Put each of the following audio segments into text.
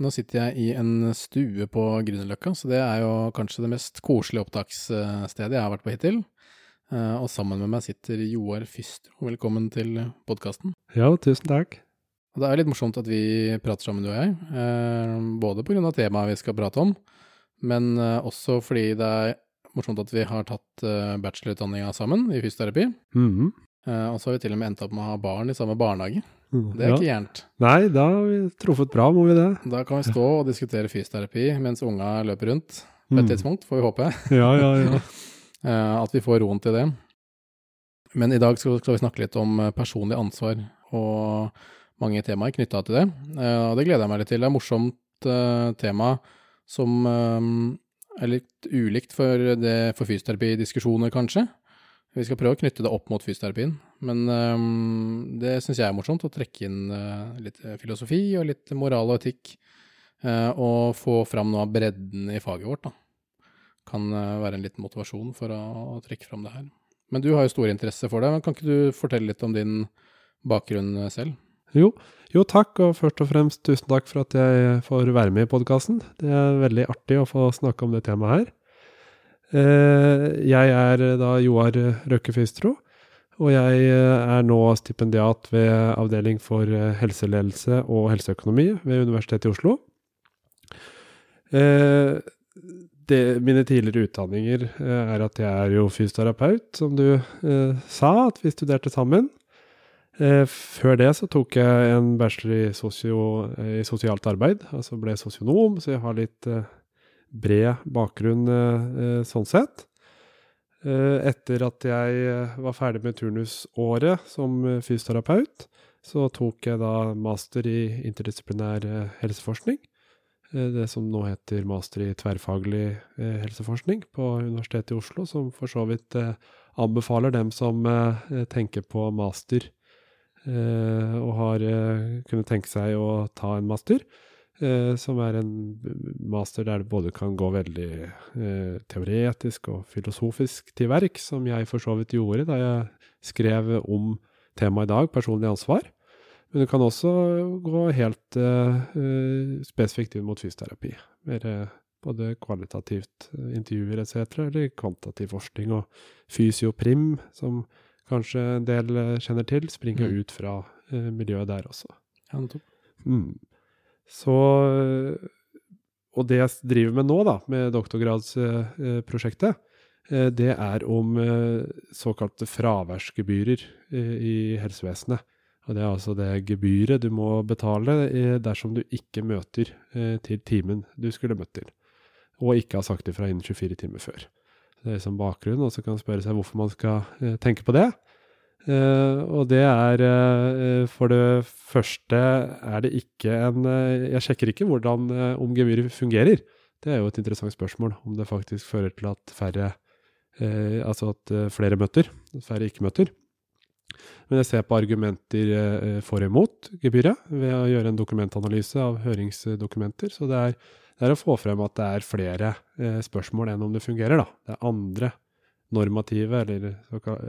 Nå sitter jeg i en stue på Grünerløkka, så det er jo kanskje det mest koselige opptaksstedet jeg har vært på hittil. Eh, Og sammen med meg sitter Joar Fystro. Velkommen til podkasten. Ja, tusen takk. Og det er litt morsomt at vi prater sammen, du og jeg. eh, Både av temaet vi skal prate om, men eh, også fordi det er morsomt at vi har tatt bachelorutdanninga sammen i fysioterapi. Mm -hmm. Og så har vi til og med endt opp med å ha barn i samme barnehage. Mm, Det er ja. ikke gærent. Nei, da har vi truffet bra, må vi det. Da kan vi stå og diskutere fysioterapi mens unga løper rundt. På et Mm. tidspunkt, får vi håpe. Ja, ja, ja. Eh, At vi får roen til det. Men i dag skal vi snakke litt om eh, personlig ansvar og mange temaer knytta til det. Eh, Og det gleder jeg meg litt til. Det er et morsomt tema som er litt ulikt for, det, for fysioterapidiskusjoner, kanskje. Vi skal prøve å knytte det opp mot fysioterapien, men eh, det syns jeg er morsomt. Å trekke inn uh, litt filosofi og litt moral og etikk, uh, og få fram noe av bredden i faget vårt. da kan uh, være en liten motivasjon for å, å trekke fram det her. Men du har jo stor interesse for det, men kan ikke du fortelle litt om din bakgrunn eh, selv? Jo, jo, takk, og først og fremst tusen takk for at jeg får være med i podkasten. Det er veldig artig å få snakke om det temaet her. Eh, Jeg er eh, da Joar Røkke-Fistro, og jeg eh, er nå stipendiat ved Avdeling for helseledelse og helseøkonomi ved Universitetet i Oslo. Det, mine tidligere utdanninger er at jeg er jo fysioterapeut, som du sa, at vi studerte sammen. Før det så tok jeg en bachelor i, sosio, i sosialt arbeid, altså ble sosionom, så jeg har litt bred bakgrunn eh, eh, sånn sett. Eh, etter at jeg var ferdig med turnusåret som fysioterapeut, så tok jeg da master i interdisiplinær helseforskning. Det som nå heter master i tverrfaglig helseforskning på Universitetet i Oslo, som for så vidt anbefaler dem som tenker på master og har kunnet tenke seg å ta en master, eh, som er en master der det både kan gå veldig eh, teoretisk og filosofisk til verk, som jeg for så vidt gjorde da jeg skrev om temaet i dag, personlig ansvar. Men det kan også gå helt eh, spesifikt inn mot fysioterapi. Mer eh, både kvalitativt eh, intervjuer etc., eller kvantitativ forskning. Og fysioprim, som kanskje en del kjenner til, springer Mm. ut fra eh, miljøet der også. Ja, nettopp. Mm. Så øh, Og det jeg driver med nå, da, med doktorgradsprosjektet, eh, det er om eh, såkalte fraværsgebyrer eh, i helsevesenet. Og det er altså det gebyret du må betale eh, dersom du ikke møter eh, til timen du skulle møtt til, og ikke har sagt ifra innen 24 timer før. Det er liksom bakgrunn, og så kan man spørre seg hvorfor man skal eh, tenke på det. Eh, og det er uh, For det første er det ikke en uh, Jeg sjekker ikke hvordan om gebyret fungerer. Det er jo et interessant spørsmål, om det faktisk fører til at færre Altså at flere møter, at færre ikke møter. Men jeg ser på argumenter for og imot gebyret ved å gjøre en dokumentanalyse av høringsdokumenter. Så det er, det er å få frem at det er flere spørsmål enn om det fungerer. Da. Det er andre normative eller,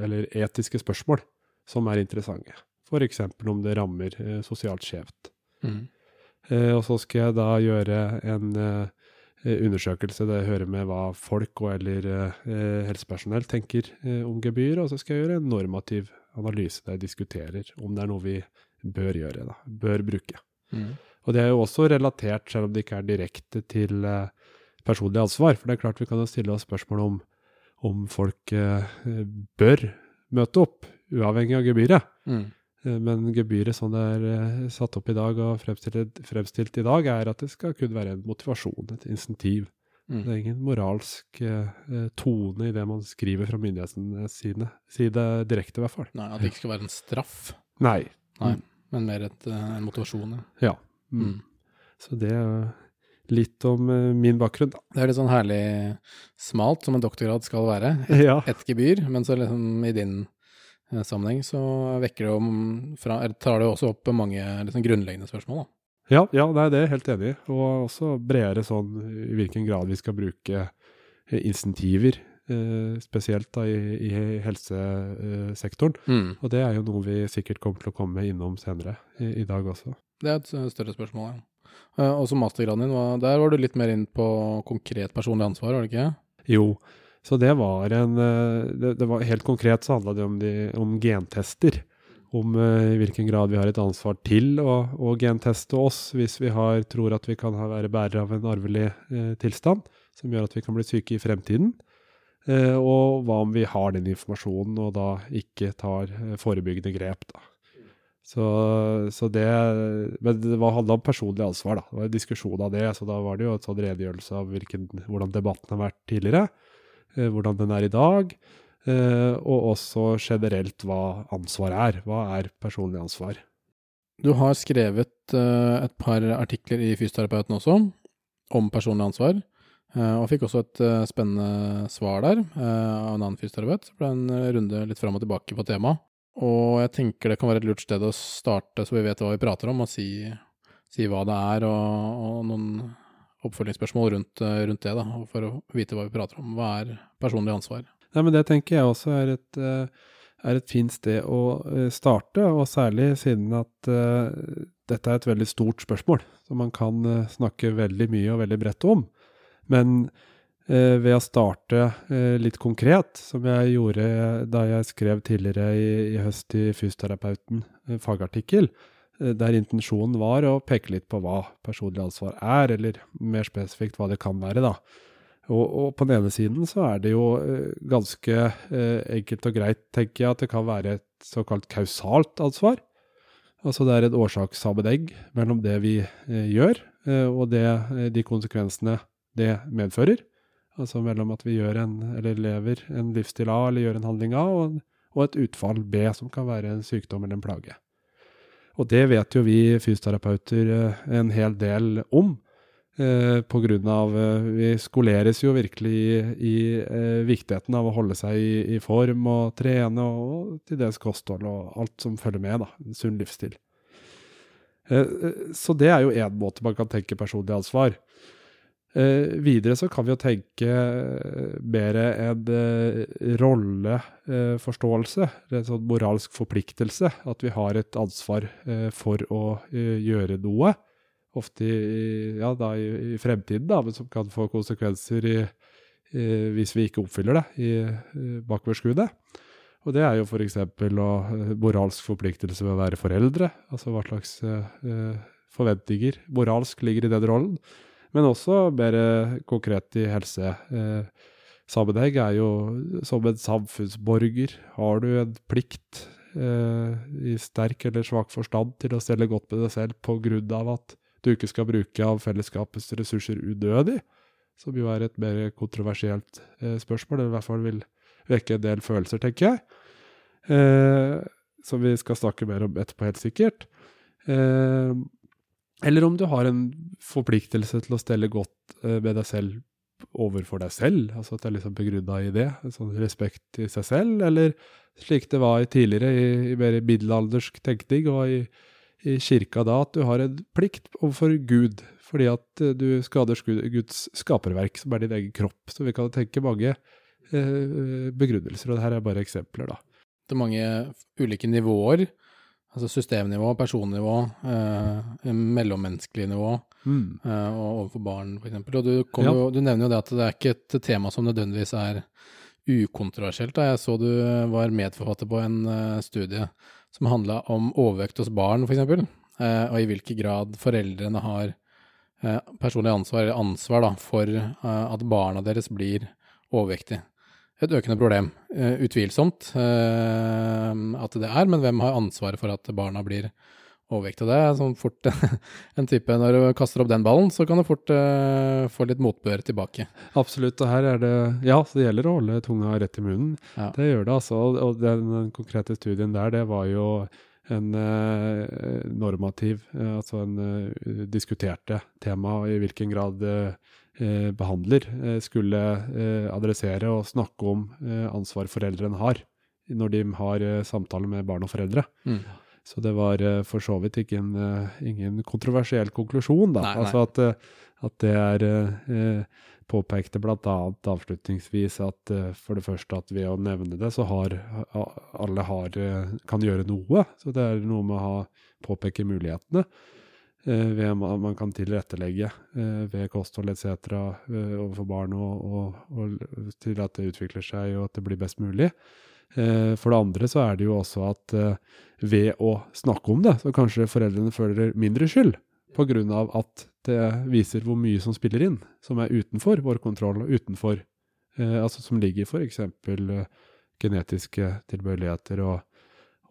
eller etiske spørsmål som er interessante. F.eks. om det rammer eh, sosialt skjevt. Mm. Eh, og så skal jeg da gjøre en eh, undersøkelse der jeg hører med hva folk og eller eh, helsepersonell tenker eh, om gebyr, og så skal jeg gjøre en normativ analyse der jeg diskuterer om det er noe vi bør gjøre, da, bør bruke. Mm. Og det er jo også relatert, selv om det ikke er direkte til eh, personlig ansvar. For det er klart vi kan jo stille oss spørsmål om, om folk eh, bør møte opp, uavhengig av gebyret. Mm. Eh, Men gebyret sånn det er eh, satt opp i dag og fremstilt, fremstilt i dag, er at det skal kun være en motivasjon, et insentiv. Mm. Det er ingen moralsk tone i det man skriver fra myndighetenes side, side direkte, i hvert fall. Nei, at det ikke skal være en straff, Nei. Nei. Mm. men mer et, en motivasjon. Ja. Ja. Mm. Mm. Så det litt om eh, min bakgrunn. Det er litt sånn herlig smalt, som en doktorgrad skal være. Ja. Et gebyr, men så liksom i din eh, sammenheng så vekker det om fra, tar det også opp mange liksom, grunnleggende spørsmål. Da. Ja, ja nei, det er jeg helt enig i. Og også bredere sånn i hvilken grad vi skal bruke eh, insentiver, eh, spesielt da i, i helsesektoren. Mm. Og det er jo noe vi sikkert kommer til å komme innom senere i, i dag også. Det er et større spørsmål, ja. Eh, og så mastergraden din, der var du litt mer inn på konkret personlig ansvar, var det ikke? Jo, så det var en eh, det, det var Helt konkret så handla det om, de, om gentester. Om uh, i hvilken grad vi har et ansvar til å, å genteste oss hvis vi har, tror at vi kan være bærere av en arvelig eh, tilstand som gjør at vi kan bli syke i fremtiden. Eh, og hva om vi har den informasjonen og da ikke tar forebyggende grep. da. Så, så, det Men det handla om personlig ansvar, da. Det var en diskusjon av det. Så da var det jo en sånn redegjørelse av hvilken, hvordan debatten har vært tidligere. Eh, hvordan den er i dag. Eh, og også generelt hva ansvar er. Hva er personlig ansvar? Du har skrevet eh, et par artikler i Fysioterapeuten også, om personlig ansvar. Og fikk også et spennende svar der av en annen fysioterapeut. Det ble en runde litt fram og tilbake på temaet. Og jeg tenker det kan være et lurt sted å starte, så vi vet hva vi prater om, og si, si hva det er, og, og noen oppfølgingsspørsmål rundt, rundt, det, da, for å vite hva vi prater om. Hva er personlig ansvar? Nei, men Det tenker jeg også er et, eh, er et fint sted å eh, starte, og særlig siden at uh, dette er et veldig stort spørsmål, som man kan snakke veldig mye og veldig bredt om. Men ved å starte litt konkret, som jeg gjorde da jeg skrev tidligere i, i høst i Fysioterapeuten, fagartikkel, Eh, der intensjonen var å peke litt på hva personlig ansvar er, eller mer spesifikt hva det kan være, da. Og, og på den ene siden så er det jo eh, ganske eh, enkelt og greit, tenker jeg, at det kan være et såkalt kausalt ansvar. Altså det er en årsakssammenheng mellom det vi eh, gjør, eh, og det, eh, de konsekvensene det medfører. Altså mellom at vi gjør en, eller lever en livsstil A, eller gjør en handling A, og, og et utfall B, som kan være en sykdom eller en plage. Og det vet jo vi fysioterapeuter eh, en hel del om. Eh, av eh, Vi skoleres jo virkelig i, i eh, viktigheten av å holde seg i, i, form og trene, og til dels kosthold og alt som følger med. da, En Sunn livsstil. Eh, eh, så det er jo én måte man kan tenke personlig ansvar. Eh, videre så kan vi jo tenke eh, mer en eh, rolleforståelse, en sånn moralsk forpliktelse. At vi har et ansvar eh, for å eh, gjøre noe. Ofte i, ja, da, i, i, fremtiden, da, men som kan få konsekvenser i, hvis vi ikke oppfyller det i, eh, bakoverskuende. Og det er jo f.eks. moralsk forpliktelse ved å være foreldre. Altså hva slags forventninger moralsk ligger i den rollen. Men også mer konkret i helsesammenheng eh, er jo som en samfunnsborger har du en plikt eh, i sterk eller svak forstand til å stelle godt med deg selv av at du ikke skal bruke av fellesskapets ressurser unødig, som jo er et mer kontroversielt eh, spørsmål, eller i hvert fall vil vekke en del følelser, tenker jeg. Eh, som vi skal snakke mer om etterpå, helt sikkert. Eh, eller om du har en forpliktelse til å stelle godt eh, med deg selv overfor deg selv, altså at det er liksom begrunna i det, en sånn respekt til seg selv, eller slik det var tidligere i, i mer middelaldersk tenkning og i, i, kirka da, at du har en plikt overfor Gud, fordi at eh, du skader Guds skaperverk, som er din egen kropp. Så vi kan tenke mange eh, begrunnelser, og det her er bare eksempler, da. Det er mange ulike nivåer Altså systemnivå, personnivå, eh, mellommenneskelig nivå mm. eh, og overfor barn f.eks. Og du, ja. jo, du, nevner jo det at det er ikke et tema som nødvendigvis er ukontroversielt. Da. Jeg så du var medforfatter på en uh, studie som handla om overvekt hos barn f.eks., eh, og i hvilken grad foreldrene har eh, personlig ansvar, eller ansvar da, for uh, at barna deres blir overvektige et økende problem. Uh, utvilsomt uh, at det er, men hvem har ansvaret for at barna blir overvektige? Det er sånn fort en type Når du kaster opp den ballen, så kan du fort uh, få litt motbør tilbake. Absolutt. Og her er det Ja, det gjelder å holde tunga rett i munnen. Ja. Det gjør det, altså. Og den, den, konkrete studien der, det var jo en normativ, altså en diskuterte tema i hvilken grad Eh, behandler eh, skulle eh, adressere og snakke om ansvar foreldrene har når de har samtaler med barn og foreldre. Mm. Så det var for så vidt ikke en, ingen kontroversiell konklusjon, da. Nei, nei. Altså at, at, det er eh, påpekte bl.a. avslutningsvis at for det første at ved å nevne det, så har alle har, kan gjøre noe. Så det er noe med å ha, påpeke mulighetene. Eh, ved at man kan tilrettelegge eh, ved kosthold etc. Eh, overfor barn, og, og, og til at det utvikler seg og at det blir best mulig. For det andre så er det jo også at ved å snakke om det, så kanskje foreldrene føler mindre skyld. Av at det viser hvor mye som spiller inn, som er utenfor vår kontroll, og utenfor Altså som ligger f.eks. Uh, genetiske tilbøyeligheter og,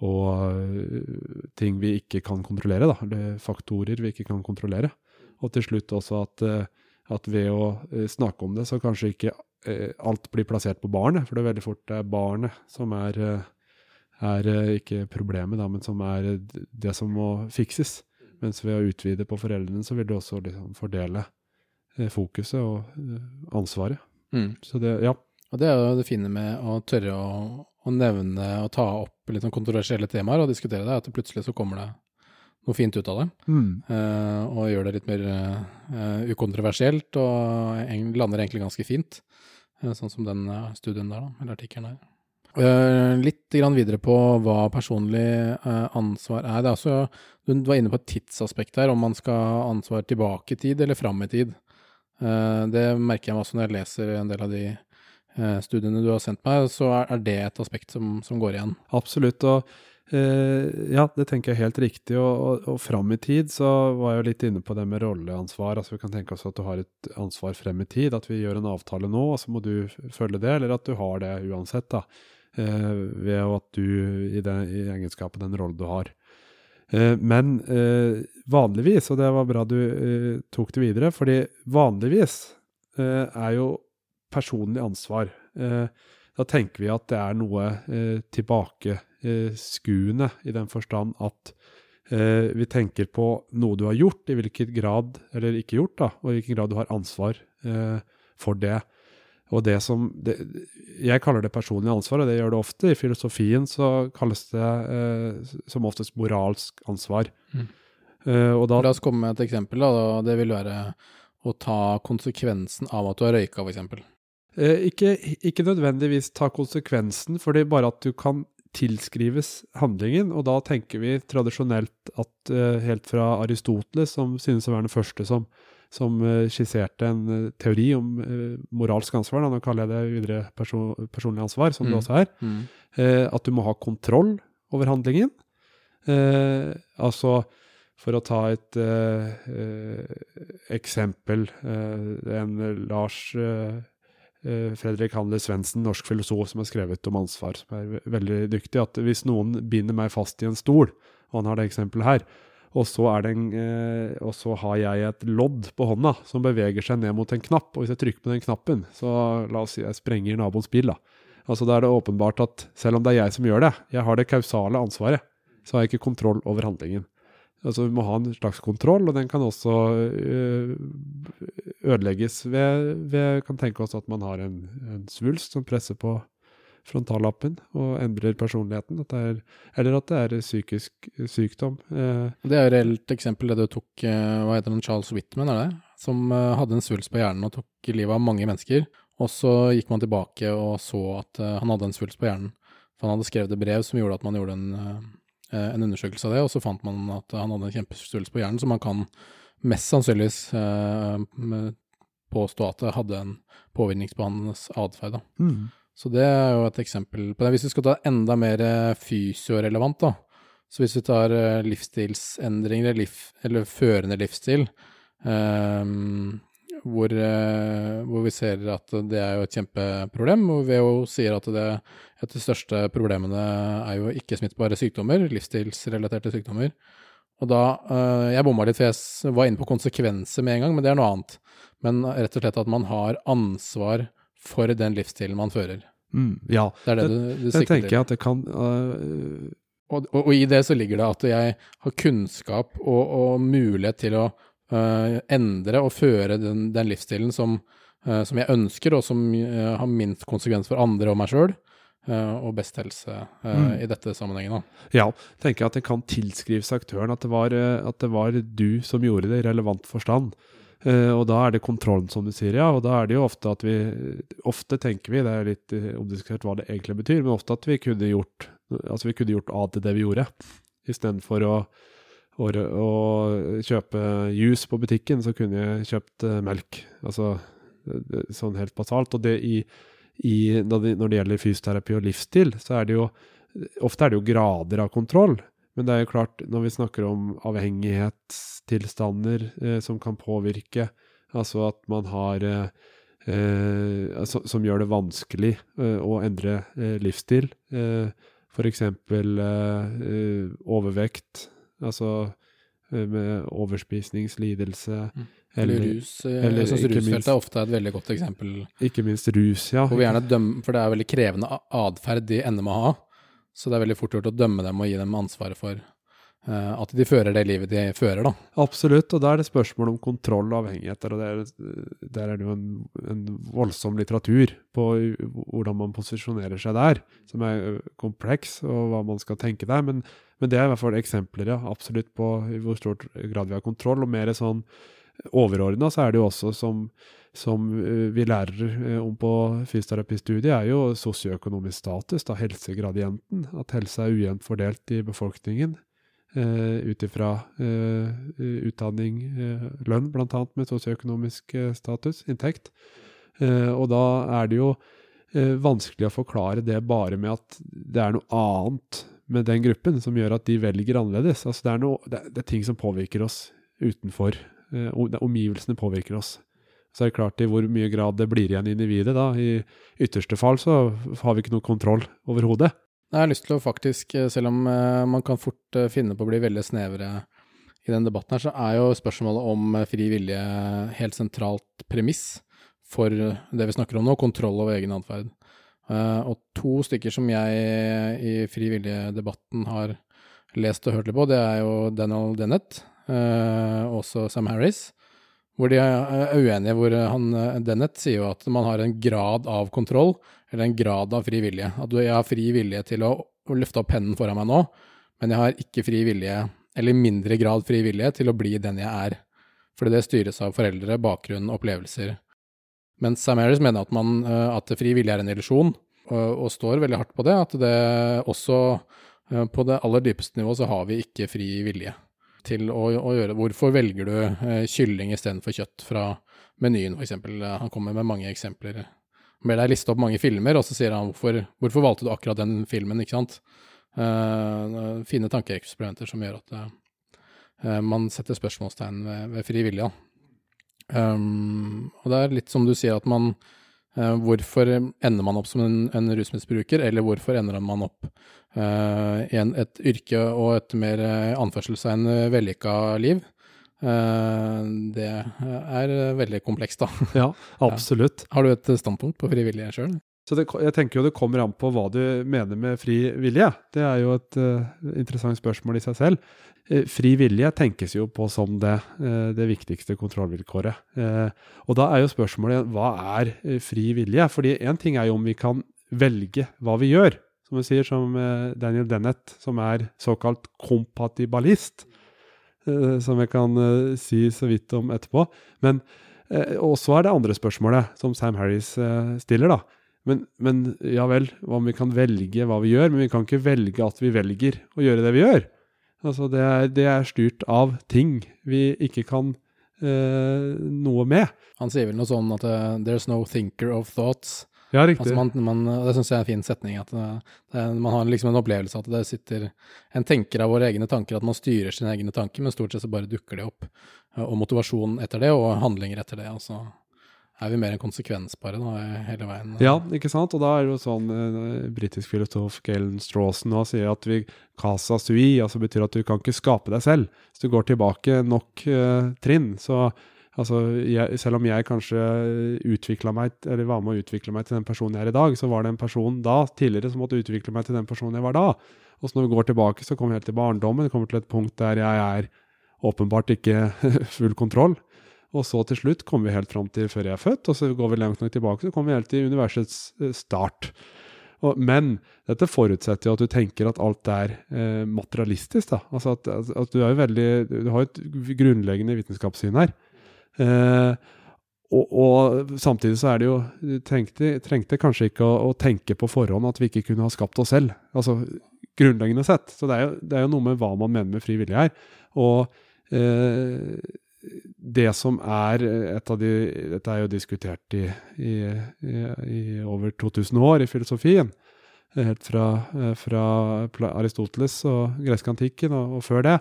og uh, ting vi ikke kan kontrollere. Da. Eller faktorer vi ikke kan kontrollere. Og til slutt også at, uh, at ved å snakke om det, så kanskje ikke alt blir plassert på barnet. For det er veldig fort det er barnet som er, er ikke problemet, da, men som er det som må fikses. Mens ved å utvide på foreldrene, så vil du også liksom fordele eh, fokuset og eh, ansvaret. Mm. Så det, ja. Og det er jo det fine med å tørre å, å nevne og ta opp litt sånn kontroversielle temaer og diskutere det, at det plutselig så kommer det noe fint ut av det. Mm. Uh, og gjør det litt mer uh, ukontroversielt, og lander egentlig ganske fint. Uh, sånn som den studien der, da, eller artikkelen der. Litt videre på hva personlig ansvar er. Det er også, du var inne på et tidsaspekt her, om man skal ha ansvar tilbake i tid eller fram i tid. Det merker jeg meg også når jeg leser en del av de studiene du har sendt meg, så er, det et aspekt som, som, går igjen. Absolutt. og ja, det tenker jeg er helt riktig. Og, og, og fram i tid så var jeg jo litt inne på det med rolleansvar. Altså Vi kan tenke oss at du har et ansvar frem i tid. At vi gjør en avtale nå, og så må du følge det. Eller at du har det uansett. da eh, ved at du i, den, i egenskap av den rollen du har. Eh, men eh, vanligvis, og det var bra du eh, tok det videre, fordi vanligvis eh, er jo personlig ansvar eh, Da tenker vi at det er noe tilbakeskuende, i den forstand at vi tenker på noe du har gjort, i hvilken grad, eller ikke gjort, da, og i hvilken grad du har ansvar for det. Og det som det, Jeg kaller det personlig ansvar, og det gjør det ofte. I filosofien så kalles det eh, som oftest moralsk ansvar. Mm. Uh, da, La oss komme med et eksempel. Da. Det vil være å ta konsekvensen av at du har røyka, f.eks. Eh, ikke, ikke nødvendigvis ta konsekvensen, for det er bare at du kan tilskrives handlingen. Og da tenker vi tradisjonelt at eh, helt fra Aristoteles, som synes å være den første som som eh, skisserte en eh, teori om eh, moralsk ansvar. Da. Nå kaller jeg det videre person, personlig ansvar, som mm. det også er. Mm. at du må ha kontroll over handlingen. altså, for å ta et eksempel En Lars Fredrik Handler Svendsen, norsk filosof som har skrevet om ansvar, som er veldig dyktig, at hvis noen binder meg fast i en stol, og han har det eksempelet her, og så, en, eh, og så, har jeg et lodd på hånda som beveger seg ned mot en knapp. Og hvis jeg trykker på den knappen, så la oss si jeg sprenger naboens bil. Da Altså da er det åpenbart at selv om det er jeg som gjør det, jeg har det kausale ansvaret, så har jeg ikke kontroll over handlingen. Altså Vi må ha en slags kontroll, og den kan også øh, ødelegges ved, ved Kan tenke oss at man har en, en svulst som presser på frontallappen og endrer personligheten. At er, eller at det er psykisk sykdom. Eh. Det er jo et reelt eksempel det du tok eh, hva heter den, Charles Whitman, er det? Som eh, hadde en svulst på hjernen og tok livet av mange mennesker. Og så gikk man tilbake og så at han hadde en svulst på hjernen. For han hadde skrevet et brev som gjorde at man gjorde en, en undersøkelse av det, og så fant man at han hadde en kjempesvulst på hjernen, så man kan mest sannsynligvis påstå at det hadde en påvirkningsbehandlende på atferd. Mm. Så det er jo et eksempel på det. Hvis vi skal ta enda mer eh, fysiorelevant, da. Så hvis vi tar eh, livsstilsendringer, eller, liv, eller førende livsstil, um, hvor, uh, hvor, vi ser at det er jo et kjempeproblem, og WHO sier at det, et av de største problemene er jo ikke-smittbare sykdommer, livsstilsrelaterte sykdommer. Og da uh, Jeg bomma litt, for jeg var inne på konsekvenser med en gang, men det er noe annet. Men rett og slett at man har ansvar for den livsstilen man fører. Mm, ja, det er det, det du, du det tenker jeg at det kan uh, og, og, og, i det så ligger det at jeg har kunnskap og, og mulighet til å uh, endre og føre den, den livsstilen som, uh, som, jeg ønsker, og som har minst konsekvens for andre og meg sjøl. Og best helse mm. i dette sammenhengen. Da. Ja, tenker jeg at det kan tilskrives aktøren at det, var, at det var du som gjorde det i relevant forstand. Og da er det kontrollen, som du sier, ja. Og da er det jo ofte at vi Ofte tenker vi, det er litt omdiskutert hva det egentlig betyr, men ofte at vi kunne gjort altså vi kunne gjort A til det vi gjorde, istedenfor å, å, å kjøpe juice på butikken, så kunne jeg kjøpt melk. Altså sånn helt basalt. Og det i, i, når, det, gjelder fysioterapi og livsstil, så er det jo Ofte er det jo grader av kontroll. Men det er jo klart, når vi snakker om avhengighetstilstander eh, som kan påvirke, altså at man har eh, eh, Som gjør det vanskelig eh, å endre eh, livsstil, eh, f.eks. Eh, overvekt, altså med overspisningslidelse. Mm. Eller, rus. Eller, jeg syns rusfeltet er ofte et veldig godt eksempel. Ikke minst rus, ja. Hvor vi gjerne dømmer, for det er veldig krevende atferd de ender med å ha. Så det er veldig fort gjort å dømme dem og gi dem ansvaret for uh, at de fører det livet de fører, da. Absolutt, og da er det spørsmål om kontroll og avhengigheter. og der, Der er det jo en, en, voldsom litteratur på hvordan man posisjonerer seg der, som er kompleks, og hva man skal tenke der. Men, men det er i hvert fall eksempler, ja, absolutt, på i hvor stor grad vi har kontroll. og mer sånn overordna så er det jo også som, som eh, vi lærer eh, om på fysioterapistudiet, er jo sosioøkonomisk status, da helsegradienten. At helse er ujevnt fordelt i befolkningen. eh, ut ifra eh, utdanning, eh, lønn, bl.a. med sosioøkonomisk status, inntekt. og da er det jo vanskelig å forklare det bare med at det er noe annet med den gruppen som gjør at de velger annerledes. Altså det, er noe, det, det er ting som påvirker oss utenfor Eh, omgivelsene påvirker oss. Så er det klart i hvor mye grad det blir igjen individet. da. I ytterste fall så har vi ikke noe kontroll overhodet. Jeg har lyst til å faktisk, eh, selv om eh, man kan fort finne på å bli veldig snevre i den debatten her, så er jo spørsmålet om fri vilje helt sentralt premiss for det vi snakker om nå, kontroll over egen atferd. Og to stykker som jeg i fri vilje-debatten har lest og hørt litt på, det er jo Daniel Dennett, også Sam Harris, hvor de er uenige. Hvor han, eh, Dennett sier jo at man har en grad av kontroll, eller en grad av fri vilje. At jeg har fri vilje til å, å løfte opp pennen foran meg nå, men jeg har ikke fri vilje, eller mindre grad fri vilje, til å bli den jeg er. Fordi det styres av foreldre, bakgrunn, opplevelser. Mens Sam Harris mener at, man, eh, at fri vilje er en illusjon, og, og, står veldig hardt på det. At det også på det aller dypeste nivået så har vi ikke fri vilje til å, å gjøre. Hvorfor velger du eh, kylling istedenfor kjøtt fra menyen, f.eks.? Han kommer med mange eksempler. Ber deg liste opp mange filmer, og så sier han hvorfor, hvorfor valgte du akkurat den filmen, ikke sant? Eh, fine tankeeksperimenter som gjør at eh, man setter spørsmålstegn ved, ved fri. Um, og det er litt som du sier, at man uh, Hvorfor ender man opp som en, en rusmisbruker, eller hvorfor ender man opp et yrke og et mer uh, anførselstegn vellykka liv. Uh, det er veldig komplekst, da. Ja, absolutt. Ja. Har du et standpunkt på frivillige sjøl? Så det, jeg tenker jo det kommer an på hva du mener med fri vilje. Det er jo et uh, interessant spørsmål i seg selv. Uh, fri vilje tenkes jo på som det, uh, det viktigste kontrollvilkåret. og da er jo spørsmålet hva er fri vilje? Fordi én ting er jo om vi kan velge hva vi gjør som vi sier, som eh, Daniel Dennett, som er såkalt kompatibalist. Eh, som jeg kan eh, si så vidt om etterpå. Men Og så er det andre spørsmålet, som Sam Harris stiller, da. Men, men, ja vel, om vi kan velge hva vi gjør, men vi kan ikke velge at vi velger å gjøre det vi gjør. Altså, det er, det er styrt av ting vi ikke kan eh, noe med. Han sier vel noe sånn at 'there's no thinker of thoughts'. Ja, riktig. Altså man, man, det syns jeg er en fin setning. At det, det, man har liksom en opplevelse at det sitter en tenker av våre egne tanker, at man styrer sine egne tanker, men stort sett så bare dukker det opp. Og motivasjon etter det, og handlinger etter det. Og så er vi mer en konsekvensbare da, hele veien. Ja, ikke sant. Og da er det jo sånn eh, britisk filosof Galen Strawson nå sier at vi casa sui, altså betyr at du kan ikke skape deg selv. Hvis du går tilbake nok eh, trinn, så Altså, jeg, selv om jeg kanskje utvikla meg, eller var med å utvikle meg til den personen jeg er i dag, så var det en person da, tidligere, som måtte utvikle meg til den personen jeg var da. Og så når vi går tilbake, så kommer vi helt til barndommen. Det kommer til et punkt der jeg er åpenbart ikke full kontroll. Og så til slutt kommer vi helt fram til før jeg er født, og så går vi langt nok tilbake, så kommer vi helt til universets eh, start. Og, men dette forutsetter jo at du tenker at alt er eh, materialistisk. da. Altså at, at, du er jo veldig, du har et grunnleggende vitenskapssyn her. Eh, og, og, samtidig så er det jo trengte, trengte kanskje ikke å, å, tenke på forhånd at vi ikke kunne ha skapt oss selv. Altså, grunnleggende sett. Så det er, jo, det er jo noe med hva man mener med fri vilje her. Og eh, det som er et av de Dette er jo diskutert i, i, i, i over 2000 år i filosofien. Helt fra, eh, fra Aristoteles og gresk antikken og, og, før det.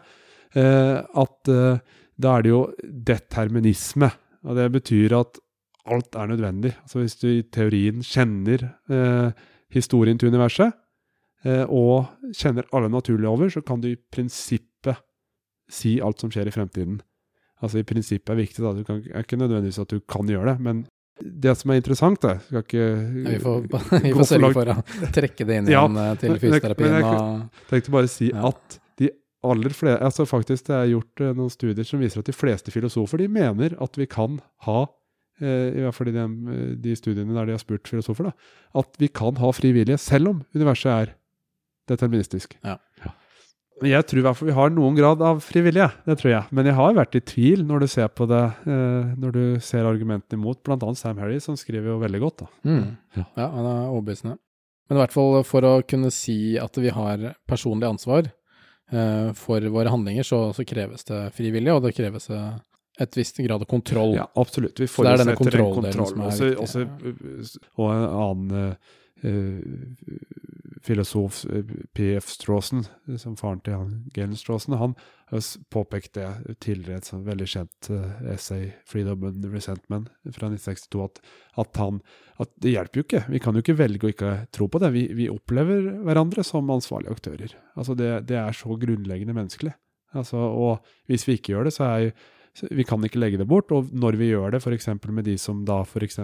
Eh, at eh, da er det jo determinisme. Og det betyr at alt er nødvendig. Altså Hvis du i teorien kjenner eh, historien til universet, eh, og kjenner alle naturlige over, så kan du i prinsippet si alt som skjer i fremtiden. Altså I prinsippet er viktig. da, Det er ikke nødvendigvis at du kan gjøre det, men det som er interessant, da skal ikke ja, Vi får, vi får sørge for å trekke det inn igjen ja, til fysioterapien. Men jeg tenkte bare å si ja. at aller flere altså faktisk Det er gjort uh, noen studier som viser at de fleste filosofer de mener at vi kan ha Eh, i hvert fall i de, de, studiene der de har spurt filosofer, da, at vi kan ha fri vilje selv om universet er deterministisk. Ja. Ja. Jeg tror i hvert fall vi har noen grad av fri vilje, det tror jeg. Men jeg har vært i tvil når du ser på det, eh, når du ser argumentene imot, bl.a. Sam Harry, som skriver jo veldig godt. da. Mm. Ja. ja, han er overbevisende. Men i hvert fall for å kunne si at vi har personlig ansvar eh, for våre handlinger, så, så kreves det frivillig, og det kreves eh, et visst grad av kontroll. Ja, absolutt. Vi forutsetter en kontroll. Også, også, og en annen filosof, P.F. Strawson, som faren til han, Galen Strawson, han har påpekt det tidligere, et sånn veldig kjent uh, essay, 'Freedom and Resentment', fra 1962, at, at, han, at det hjelper jo ikke. Vi kan jo ikke velge å ikke tro på det. Vi, vi opplever hverandre som ansvarlige aktører. Altså det, det er så grunnleggende menneskelig. Altså, og hvis vi ikke gjør det, så er jo vi kan ikke legge det bort. Og når vi gjør det, f.eks. med de som da f.eks.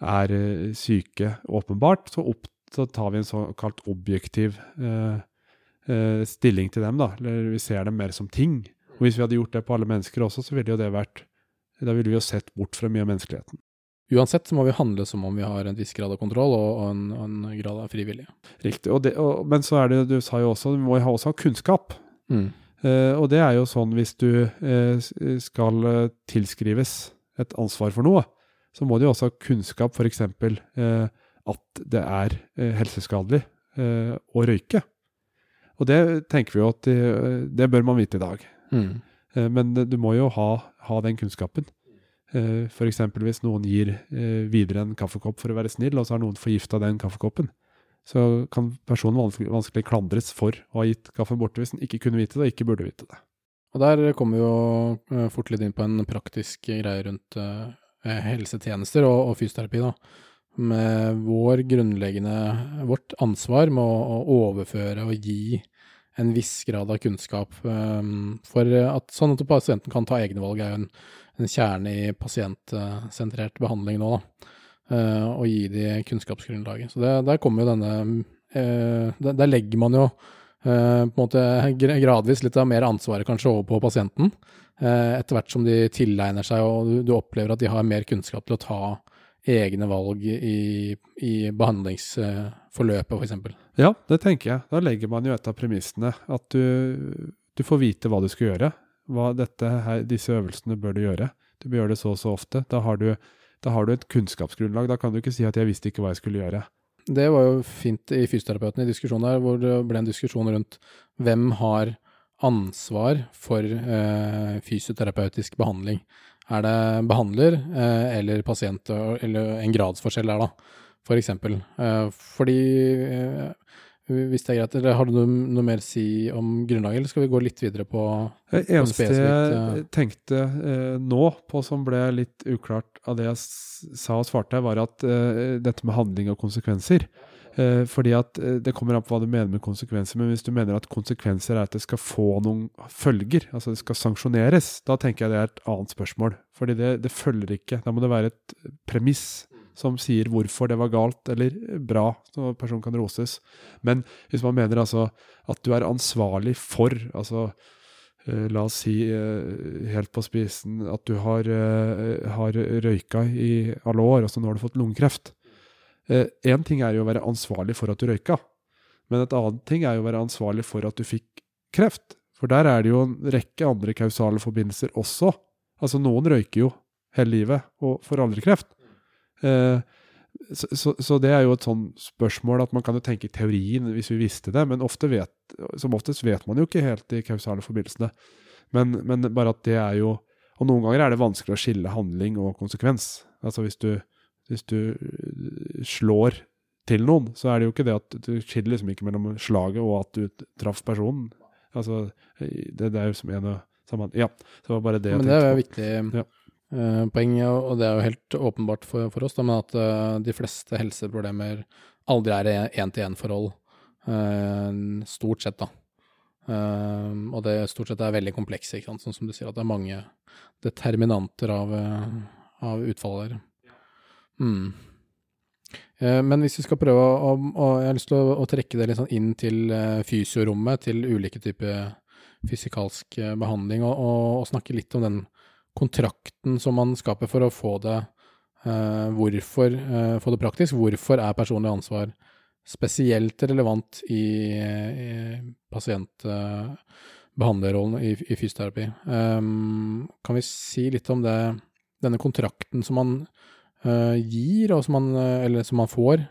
er eh, syke, åpenbart, så, opp, så, tar vi en såkalt objektiv eh, eh, stilling til dem. da, eller Vi ser dem mer som ting. Og Hvis vi hadde gjort det på alle mennesker også, så ville jo det vært Da ville vi jo sett bort fra mye av menneskeligheten. Uansett så må vi handle som om vi har en viss grad av kontroll og, og en, en, grad av frivillige. Riktig. Og det, og, men så er det, du sa jo også, vi må jo også ha kunnskap. Mm. Uh, og det er jo sånn hvis du uh, skal uh, tilskrives et ansvar for noe, så må de også ha kunnskap f.eks. Eh, at det er helseskadelig å røyke. Og det tenker vi jo at det, det bør man vite i dag. Mm. men du må jo ha, ha den kunnskapen. Eh, F.eks. hvis noen gir videre en kaffekopp for å være snill, og så har noen forgifta den kaffekoppen så kan personen vanskelig, vanskelig, klandres for å ha gitt kaffen bort hvis den ikke kunne vite det og ikke burde vite det. Og Der kommer vi jo eh, fort litt inn på en praktisk greie rundt helsetjenester og, og, fysioterapi. da. Med vår grunnleggende, vårt ansvar med å, å overføre og gi en viss grad av kunnskap. Um, for at, sånn at pasienten kan ta egne valg, er jo en, en kjerne i pasientsentrert behandling nå. da. Uh, og gi de kunnskapsgrunnlaget. Så det, der kommer jo denne uh, der, legger man jo på en måte gradvis litt av mer ansvaret kanskje over på pasienten. Etter hvert som de tilegner seg og du, opplever at de har mer kunnskap til å ta egne valg i, i behandlingsforløpet, f.eks. Ja, det tenker jeg. Da legger man jo et av premissene. At du, du får vite hva du skal gjøre. Hva dette, her, disse øvelsene bør du gjøre. Du bør gjøre det så og så ofte. Da har du da har du et kunnskapsgrunnlag. Da kan du ikke si at 'jeg visste ikke hva jeg skulle gjøre'. Det var jo fint i fysioterapeuten i diskusjonen der, hvor det ble en diskusjon rundt hvem har ansvar for eh, fysioterapeutisk behandling. Er det behandler eh, eller pasient, eller en gradsforskjell der, da, for eksempel. Eh, fordi eh, hvis det er greit, eller Har du noe, mer å si om grunnlaget, eller skal vi gå litt videre på, det eneste jeg tenkte eh, nå på som ble litt uklart av det jeg sa og svarte, var at eh, dette med handling og konsekvenser. Eh, fordi at eh, Det kommer an på hva du mener med konsekvenser, men hvis du mener at konsekvenser er at det skal få noen følger, altså det skal sanksjoneres, da tenker jeg det er et annet spørsmål. Fordi det, det følger ikke. Da må det være et premiss som sier hvorfor det var galt eller bra, så personen kan roses. Men hvis man mener altså at du er ansvarlig for altså Uh, la oss si helt på spissen at du har, har, røyka i alle år, og så nå har du fått lungekreft. Én ting er jo å være ansvarlig for at du røyka, men et annet ting er jo å være ansvarlig for at du fikk kreft. For der er det jo en rekke andre kausale forbindelser også. Altså, noen røyker jo hele livet og får aldri kreft. Eh, så, så det er jo et sånn spørsmål at man kan jo tenke i teorien hvis vi visste det, men ofte vet, som oftest vet man jo ikke helt de kausale forbindelsene. Men, men bare at det er jo Og noen ganger er det vanskelig å skille handling og konsekvens. Altså hvis du, hvis du øh, slår til noen, så er det jo ikke det at du skiller liksom ikke mellom slaget og at du traff personen. Altså, det, det er jo som en og samme Ja, det var bare det jeg tenkte på. Men det er jo viktig Ja. eh, poeng, og det er jo helt åpenbart for, for oss, da, men at eh, de fleste helseproblemer aldri er én-til-én-forhold. eh, stort sett, da. Eh, og det stort sett er veldig komplekse, ikke sant? sånn som du sier, at det er mange determinanter av, eh, av utfallet der. Mm. Eh, Men hvis vi skal prøve å, å Jeg har lyst til å, å trekke det litt sånn inn til eh, fysiorommet, til ulike typer fysikalsk eh, behandling, og, og, og snakke litt om den kontrakten som man skaper for å få det eh, Hvorfor eh, få det praktisk? Hvorfor er personlig ansvar spesielt relevant i, i pasient-behandlerrollen i, i fysioterapi? Um, kan vi si litt om det, denne kontrakten som man gir, og som man, eh, eller som man får,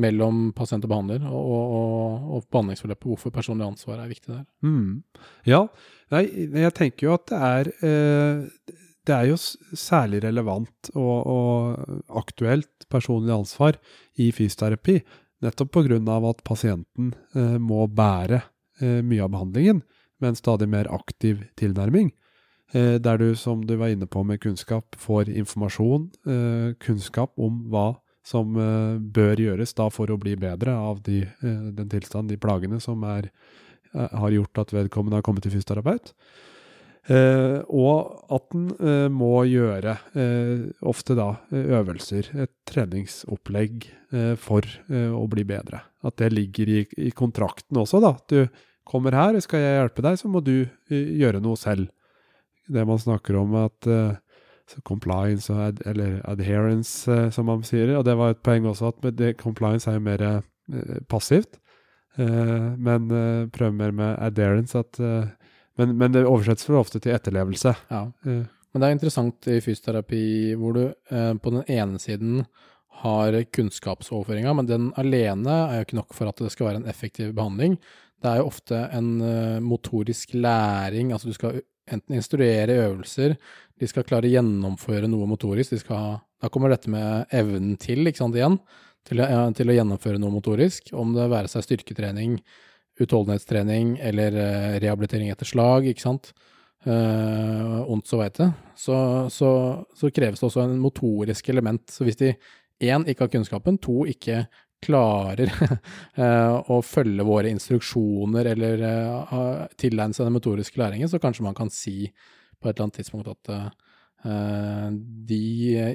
mellom pasient og behandler, og, og, og behandlingsforløpet? Hvorfor personlig ansvar er viktig der? Mm. Ja, nei, jeg tenker jo at det er eh, Det er jo særlig relevant og, og aktuelt personlig ansvar i fysioterapi, nettopp pga. at pasienten eh, må bære eh, mye av behandlingen med en stadig mer aktiv tilnærming. Eh, der du, som du var inne på med kunnskap, får informasjon, eh, kunnskap om hva som eh, bør gjøres da for å bli bedre av de, den tilstand, de plagene som er, har gjort at vedkommende har kommet til fysioterapeut. Eh, og at en eh, må gjøre eh, ofte da øvelser, et treningsopplegg for å bli bedre. At det ligger i, i kontrakten også, da. At du kommer her, skal jeg hjelpe deg, så må du gjøre noe selv. Det man snakker om at uh, compliance og ad, eller adherence, uh, som man sier. Og det var et poeng også, at med det, compliance er jo mer uh, passivt. Men eh, prøv mer med adherence. At, men, men det oversettes for ofte til etterlevelse. Ja. Men det er interessant i fysioterapi hvor du på den ene siden har kunnskapsoverføringa, men den alene er jo ikke nok for at det skal være en effektiv behandling. Det er jo ofte en motorisk læring, altså du skal enten instruere øvelser, de skal klare å gjennomføre noe motorisk, skal Da kommer dette med evnen til, ikke sant, igjen, til, til å gjennomføre noe motorisk, om det være seg styrketrening, utholdenhetstrening eller eh, rehabilitering etter slag, ikke sant uh, ondt så veit det, så, så, så kreves det også en motorisk element. Så hvis de én ikke har kunnskapen, to ikke klarer eh, å følge våre instruksjoner eller eh, tilegne seg den motoriske læringen, så kanskje man kan si på et eller annet tidspunkt at eh, de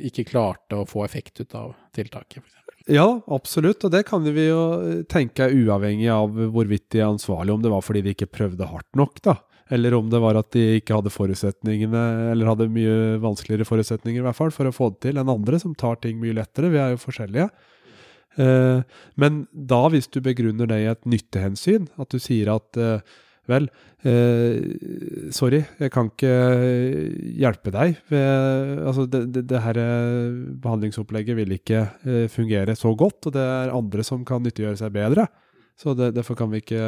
ikke klarte å få effekt ut av tiltaket. f.eks. Ja, absolutt. Og det kan vi jo tenke uavhengig av hvorvidt de er ansvarlige, om det var fordi de ikke prøvde hardt nok, da. Eller om det var at de ikke hadde forutsetningene, eller hadde mye vanskeligere forutsetninger i hvert fall, for å få det til enn andre som tar ting mye lettere. Vi er jo forskjellige. Eh, men da, hvis du begrunner det i et nyttehensyn, at du sier at eh, vel, eh, sorry, jeg kan ikke hjelpe deg. Altså det, det, det her eh, behandlingsopplegget vil ikke fungere så godt, og det er andre som kan nyttiggjøre seg bedre. Så det, derfor ikke,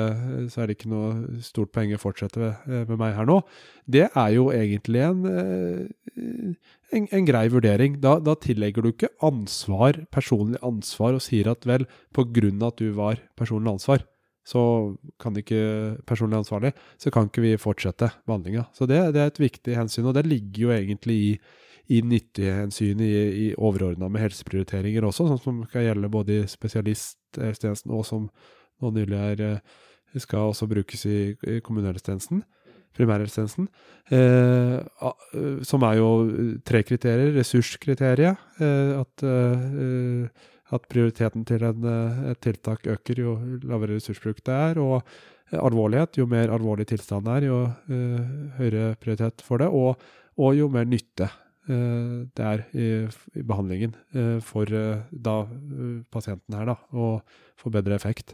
så er det ikke noe stort poeng å fortsette med, eh, med meg her nå. Det er jo egentlig en, eh, en, en grei vurdering. Da, da tillegger du ikke ansvar, personlig ansvar og sier at vel, på grunn av at du var personlig ansvar, så kan ikke personlig ansvarlig, så kan ikke vi fortsette behandlinga. Så det, det er et viktig hensyn, og det ligger jo egentlig i, i nyttighensyn i, i overordna med helseprioriteringer også, sånn som skal gjelde både i spesialisthelsetjenesten og som nå nylig er, eh, skal også brukes i, i kommunehelsetjenesten, primærhelsetjenesten, eh, eh, som er jo eh, tre kriterier. Ressurskriteriet, eh, at, eh, at prioriteten til en, et tiltak øker jo lavere ressursbruk det er, og alvorlighet, jo mer alvorlig tilstand det er, jo høyere prioritet for det, og, og jo mer nytte det er i, i behandlingen eh, for da pasienten her, da, og få bedre effekt.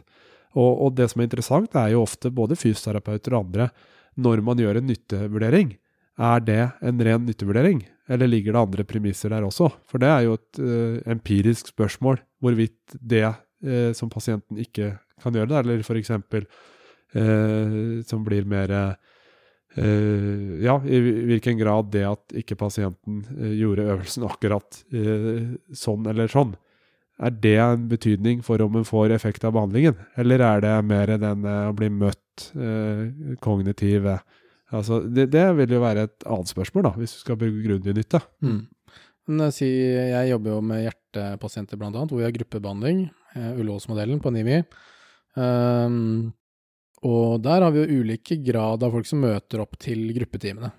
Og, og det som er interessant, er jo ofte både fysioterapeuter og andre, når man gjør en nyttevurdering, er det en ren nyttevurdering, eller ligger det andre premisser der også? For det er jo et uh, empirisk spørsmål hvorvidt det uh, som pasienten ikke kan gjøre det, eller f.eks. Uh, som blir mer uh, Ja, i hvilken grad det at ikke pasienten gjorde øvelsen akkurat sånn eller sånn, er det en betydning for om en får effekt av behandlingen? Eller er det mer den å bli møtt kognitive Altså, det, det, vil jo være et annet spørsmål, da, hvis du skal bruke grundig nytte. Mm. Jeg jobber jo med hjertepasienter bl.a., hvor vi har gruppebehandling, uh, Ullevålsmodellen på NIVI. Um, og der har vi jo ulike grad av folk som møter opp til gruppetimene.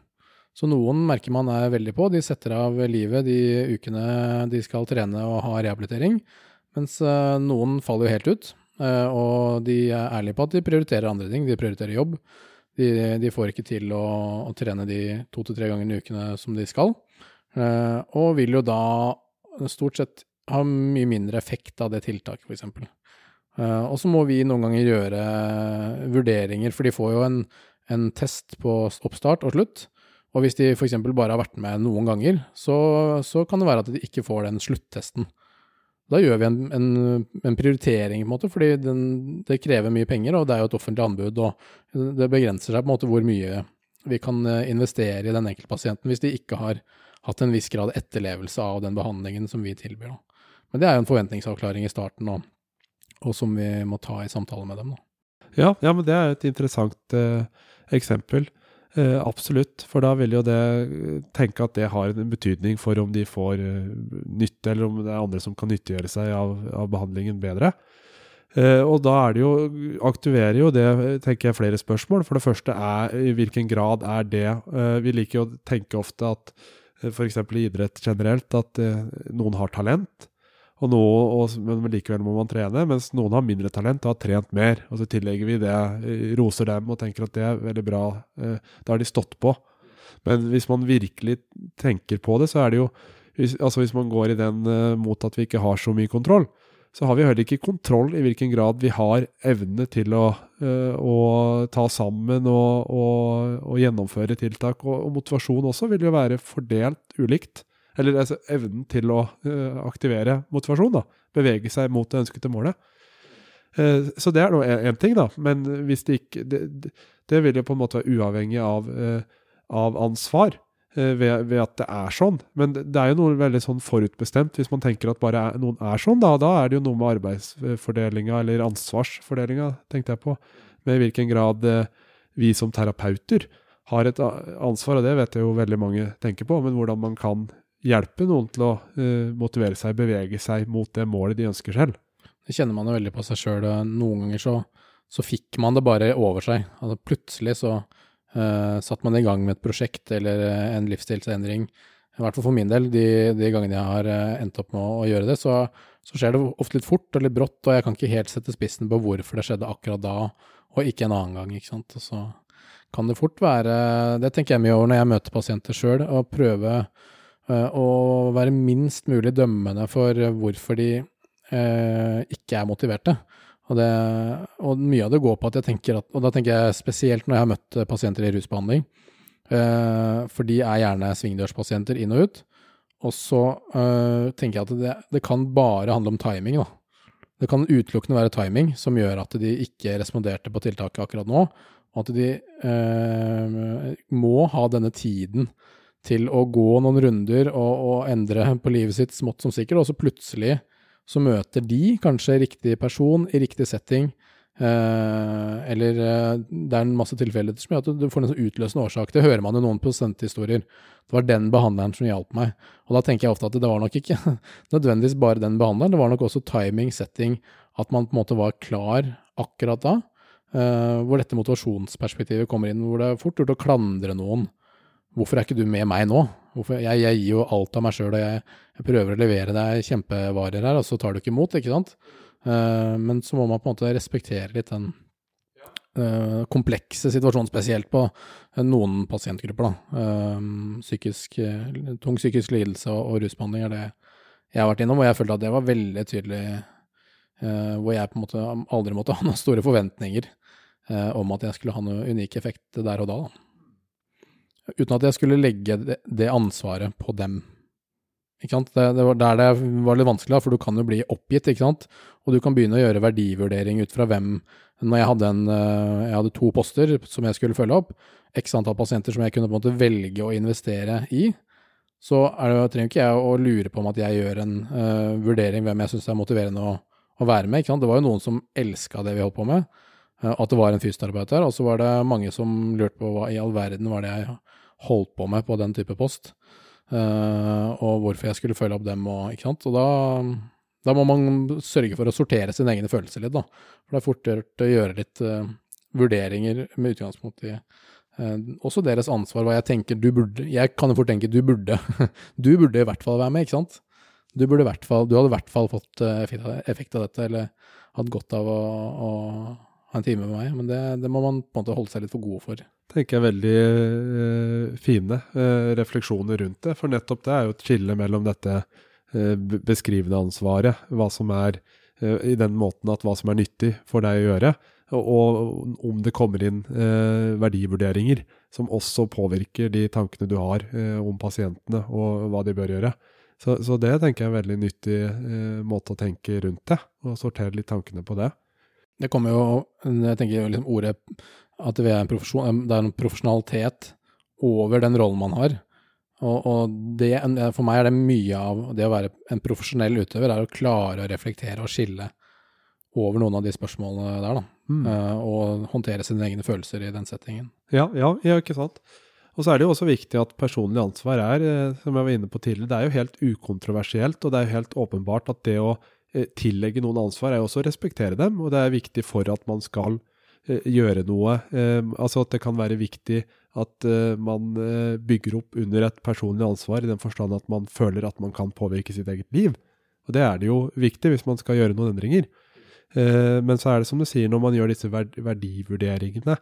Så noen merker man er veldig på, de setter av livet de ukene de skal trene og ha rehabilitering, mens uh, noen faller jo helt ut. Uh, og de er ærlige på at de prioriterer andre ting, de prioriterer jobb. De, de får ikke til å, å, trene de to til tre ganger i ukene som de skal, uh, og vil jo da stort sett ha mye mindre effekt av det tiltaket, f.eks. Og så må vi noen ganger gjøre vurderinger, for de får jo en, en test på oppstart og slutt. Og hvis de f.eks. bare har vært med noen ganger, så, så, kan det være at de ikke får den sluttesten. Da gjør vi en, en, en prioritering, på en måte, fordi den, det krever mye penger, og det er jo et offentlig anbud. og Det begrenser seg på en måte hvor mye vi kan eh, investere i den enkeltpasienten hvis de ikke har hatt en viss grad etterlevelse av den behandlingen som vi tilbyr. Da. Men det er jo en forventningsavklaring i starten, og, og som vi må ta i samtale med dem. Da. Ja, ja, men det er et interessant eh, eksempel. Eh, absolutt, for da vil jo det eh, tenke at det har en betydning for om de får eh, nytte, eller om det er andre som kan nyttiggjøre seg av, av behandlingen bedre. Eh, og da er det jo, aktiverer jo det tenker jeg, flere spørsmål. For det første er i hvilken grad er det eh, Vi liker jo å tenke ofte at f.eks. i idrett generelt at noen har talent. Og nå, og, men likevel må man trene, mens noen har mindre talent og har trent mer. Og så tillegger vi det, eh, roser dem og tenker at det er veldig bra. Eh, da har de stått på. Men hvis man virkelig tenker på det, så er det jo Altså hvis man går i den uh, mot at vi ikke har så mye kontroll, så har vi heller ikke kontroll i hvilken grad vi har evne til å, å ta sammen og, og, og gjennomføre tiltak. Og, motivasjon også vil jo være fordelt ulikt. Eller altså, evnen til å uh, aktivere motivasjon. da, Bevege seg mot det ønskede målet. Uh, så det er nå én ting, da. Men hvis det ikke det, det, vil jo på en måte være uavhengig av, uh, av ansvar. Ved, ved, at det er sånn. Men det er jo noe veldig sånn forutbestemt. Hvis man tenker at bare er, noen er sånn, da, da er det jo noe med arbeidsfordelinga, eller ansvarsfordelinga, tenkte jeg på. Med hvilken grad vi som terapeuter har et ansvar, og det vet jeg jo veldig mange tenker på, men hvordan man kan hjelpe noen til å uh, motivere seg, bevege seg mot det målet de ønsker selv. Det kjenner man jo veldig på seg sjøl. Noen ganger så, så, fikk man det bare over seg. Altså plutselig så uh, satt man i gang med et prosjekt eller eh, en livsstilsendring. I hvert fall for min del, de, de gangene jeg har endt opp med å, å gjøre det, så, så, skjer det ofte litt fort og litt brått, og jeg kan ikke helt sette spissen på hvorfor det skjedde akkurat da, og ikke en annen gang, ikke sant. Og så kan det fort være Det tenker jeg mye over når jeg møter pasienter sjøl, å prøve Eh, og være minst mulig dømmende for hvorfor de eh, ikke er motiverte. Og, det, og, mye av det går på at jeg tenker at Og da tenker jeg spesielt når jeg har møtt pasienter i rusbehandling. Eh, for de er gjerne svingdørspasienter inn og ut. Og så eh, tenker jeg at det, det, kan bare handle om timing, da. Det kan utelukkende være timing som gjør at de ikke responderte på tiltaket akkurat nå. Og at de eh, må ha denne tiden til å gå noen runder og, og endre på livet sitt smått som sikkert, og så plutselig så møter de kanskje riktig person i riktig setting. Eh, eller eh, det er en masse tilfeldigheter som gjør at du får en sånn utløsende årsak. Det hører man jo noen prosenthistorier. Det var den behandleren som hjalp meg. Og da tenker jeg ofte at det var nok ikke nødvendigvis bare den behandleren, det var nok også timing, setting, at man på en måte var klar akkurat da. Eh, hvor dette motivasjonsperspektivet kommer inn, hvor det er fort gjort å klandre noen Hvorfor er ikke du med meg nå? Jeg, jeg, gir jo alt av meg sjøl, og jeg, jeg, prøver å levere deg kjempevarer her, og så tar du ikke imot, ikke sant? Uh, men så må man på en måte respektere litt den uh, komplekse situasjonen, spesielt på noen pasientgrupper. da. Uh, psykisk, tung psykisk lidelse og, og, rusbehandling er det jeg har vært innom, og jeg følte at det var veldig tydelig, hvor jeg på en måte aldri måtte ha noen store forventninger om at jeg skulle ha noen unik effekt der og da. da. Uten at jeg skulle legge det, ansvaret på dem. Ikke sant? Det, det var der det var litt vanskelig, for du kan jo bli oppgitt, ikke sant. Og du kan begynne å gjøre verdivurdering ut fra hvem Når jeg hadde, en, eh, jeg hadde to poster som jeg skulle følge opp, x antall pasienter som jeg kunne på en måte velge å investere i, så det, trenger ikke jeg å lure på om at jeg gjør en uh, vurdering hvem jeg syns er motiverende å, å, være med. Ikke sant? Det var jo noen som elska det vi holdt på med, uh, at det var en fysioterapeut der. Og så var det mange som lurte på hva i all verden var det jeg holdt på med på den type post. Uh, og hvorfor jeg skulle følge opp dem og ikke sant. Og da, da, må man sørge for å sortere sine egne følelser litt, da. For det er fort gjort å gjøre litt vurderinger med utgangspunkt i Eh, også deres ansvar, hva jeg tenker du burde Jeg kan jo fort tenke du burde. du burde i hvert fall være med, ikke sant? Du, burde i hvert fall, du hadde i hvert fall fått effekt av dette, eller hatt godt av å, å, ha en time med meg. Men det, det, må man på en måte holde seg litt for gode for. Tenker jeg veldig eh, fine eh, refleksjoner rundt det. For nettopp det er jo et skille mellom dette beskrivende ansvaret, hva som er i den måten at hva som er nyttig for deg å gjøre, og om det kommer inn eh, verdivurderinger som også påvirker de tankene du har eh, om pasientene og hva de bør gjøre. Så, så det tenker jeg er en veldig nyttig eh, måte å tenke rundt det, og sortere litt tankene på det. Det kommer jo, jeg tenker liksom ordet at det er, en det er en profesjonalitet over den rollen man har. Og, og det, for meg er det mye av det å være en profesjonell utøver, er å klare å reflektere og skille over noen av de spørsmålene der, da. Mm. Uh, og håndtere sine egne følelser i den settingen. Ja, ja, ja, ikke sant. Og så er det jo også viktig at personlig ansvar er, eh, som jeg var inne på tidligere, det er jo helt ukontroversielt, og det er jo helt åpenbart at det å eh, tillegge noen ansvar er jo også å respektere dem, og det er viktig for at man skal gjøre noe. Altså at det kan være viktig at man bygger opp under et personlig ansvar, i den forstand at man føler at man kan påvirke sitt eget liv. Og det er det jo viktig hvis man skal gjøre noen endringer. Eh, men så er det som du sier, når man gjør disse verdivurderingene,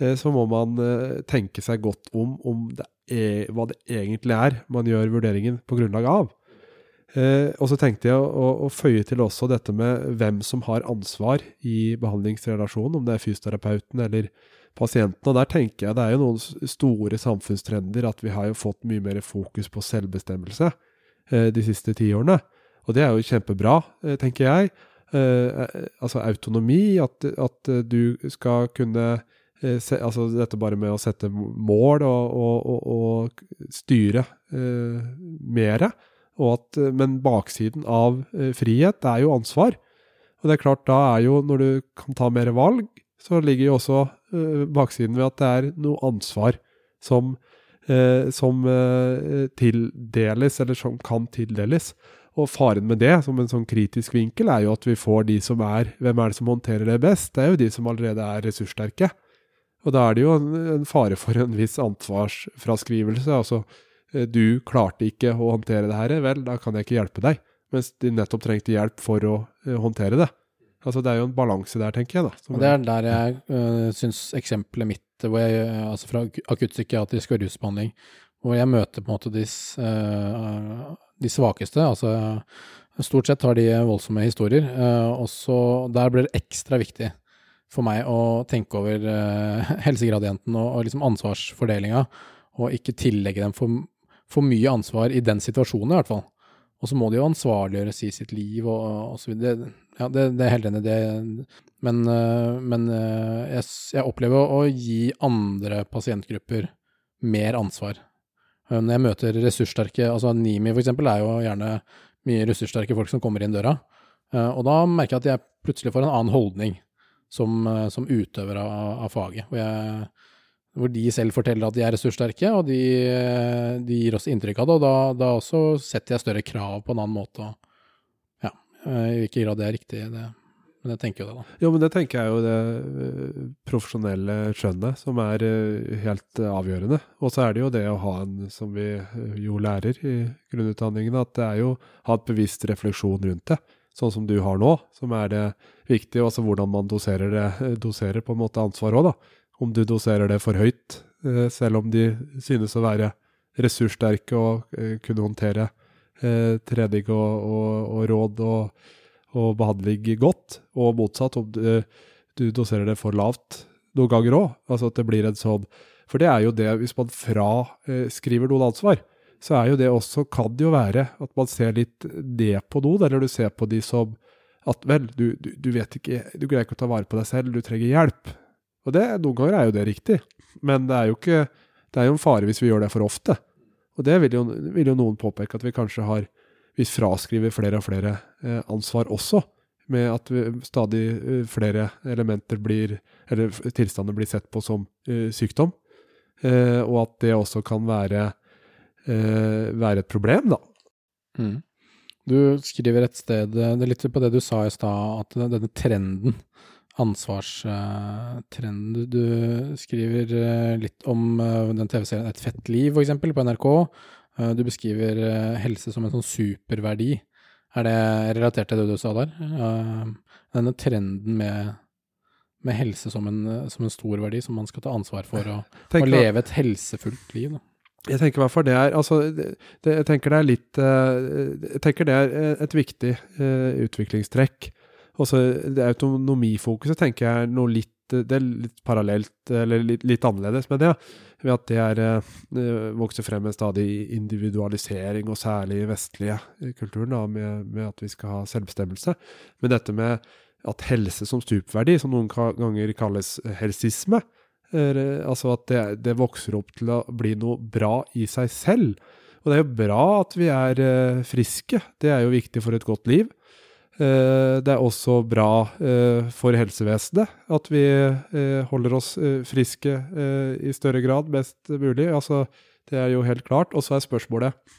eh, så må man eh, tenke seg godt om, om det er, hva det egentlig er man gjør vurderingen på grunnlag av. og så tenkte jeg å, å, føye til også dette med hvem som har ansvar i behandlingsrelasjonen, om det er fysioterapeuten eller pasienten. Og der tenker jeg det er jo noen store samfunnstrender at vi har jo fått mye mer fokus på selvbestemmelse de siste ti årene. Og det er jo kjempebra, tenker jeg. Eh, eh, altså autonomi, at, at, du skal kunne eh, se, Altså dette bare med å sette mål og, og, og, og styre eh, mere. Men baksiden av eh, frihet er jo ansvar. Og det er klart, da er jo, når du kan ta mer valg, så ligger jo også eh, baksiden ved at det er noe ansvar som, eh, som tildeles, eller som kan tildeles. Og faren med det, som en sånn kritisk vinkel, er jo at vi får de som er Hvem er det som håndterer det best? Det er jo de som allerede er ressurssterke. Og da er det jo en, en fare for en viss ansvarsfraskrivelse. Altså, eh, du klarte ikke å håndtere det her, vel, da kan jeg ikke hjelpe deg. Mens de nettopp trengte hjelp for å uh, håndtere det. Altså, det er jo en balanse der, tenker jeg. da. Og Det er der jeg uh, syns eksempelet mitt hvor jeg, altså fra akuttpsykiatrisk og rusbehandling, hvor jeg møter på en måte disse uh, de svakeste. Altså stort sett har de voldsomme historier. Eh, og så der blir det ekstra viktig for meg å tenke over eh, helsegradienten og, og liksom ansvarsfordelinga, og ikke tillegge dem for, for, mye ansvar i den situasjonen, i hvert fall. Og så må de jo ansvarliggjøres i sitt liv og, og så videre. Ja, det, det er helt enig det. Men, eh, men jeg, jeg, opplever å gi andre pasientgrupper mer ansvar. Eh, når jeg møter ressurssterke altså Nimi for eksempel er jo gjerne mye ressurssterke folk som kommer inn døra. Eh, og da merker jeg at jeg plutselig får en annen holdning som, eh, som utøver av, av faget. Hvor, jeg, hvor, de selv forteller at de er ressurssterke, og de, de gir oss inntrykk av det. Og da, da, også setter jeg større krav på en annen måte. ja, I hvilken grad det er riktig, det men jeg tenker jo det, da. Jo, men det tenker jeg jo det uh, profesjonelle skjønnet som er helt avgjørende. Og så er det jo det å ha en, som vi jo lærer i grunnutdanningen, at det er jo ha et bevisst refleksjon rundt det. Sånn som du har nå, som er det viktige. Og altså hvordan man doserer det, doserer på en måte ansvar òg, da. Om du doserer det for høyt, selv om de synes å være ressurssterke og kunne håndtere trening og, og, og råd og og behandling godt, og motsatt om du, du doserer det for lavt noen ganger òg. Altså at det blir en sånn For det er jo det, hvis man fraskriver noen ansvar, så er jo det også, kan det jo være at man ser litt det på noen, eller du ser på de som at vel, du, du, du vet ikke, du greier ikke å ta vare på deg selv, du trenger hjelp. Og det, noen ganger er jo det riktig, men det er jo ikke, det er jo en fare hvis vi gjør det for ofte. Og det vil jo, vil jo noen påpeke at vi kanskje har, vi fraskriver flere og flere eh, ansvar også, med at stadig eh, flere elementer blir, eller tilstander blir sett på som eh, sykdom, eh, og at det også kan være, eh, være et problem, da. Mm. Du skriver et sted, det er litt på det du sa i stad, at denne trenden, ansvarstrenden du, du skriver eh, litt om eh, den TV-serien Et fett liv, eksempel, på NRK. Eh, du beskriver helse som en sånn superverdi. Er det relatert til det du sa der? Denne trenden med, med helse som en, som en, stor verdi, som man skal ta ansvar for, og, og leve et helsefullt liv. Da. Jeg tenker i hvert fall det er altså, det, Jeg tenker det er litt Jeg tenker det er et viktig utviklingstrekk. Også det autonomifokuset tenker jeg er noe litt det er litt parallelt, eller litt, litt annerledes med det. Ved at det er, uh, vokser frem en stadig individualisering, og særlig i vestlige kulturen, da, med, med, at vi skal ha selvbestemmelse. Men dette med at helse som stupverdi, som noen ganger kalles helsisme, er, altså at det, det, vokser opp til å bli noe bra i seg selv. Og det er jo bra at vi er friske, det er jo viktig for et godt liv. Eh, det er også bra eh, for helsevesenet at vi eh, holder oss friske i større grad, best mulig. Altså, det er jo helt klart. Og så er spørsmålet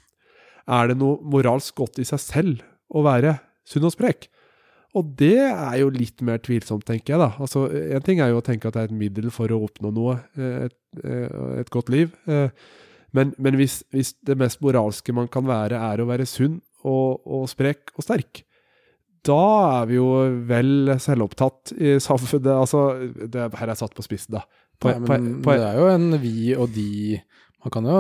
er det noe moralsk godt i seg selv å være sunn og sprek. Og det er jo litt mer tvilsomt, tenker jeg. da. Altså, En ting er jo å tenke at det er et middel for å oppnå noe, et, et godt liv. Men, men hvis, hvis, det mest moralske man kan være, er å være sunn og, og sprek og sterk, da er vi jo vel selvopptatt i samfunnet. Altså, det her er satt på spissen, da. På, Nei, men på, på, det er jo en vi og de Man kan jo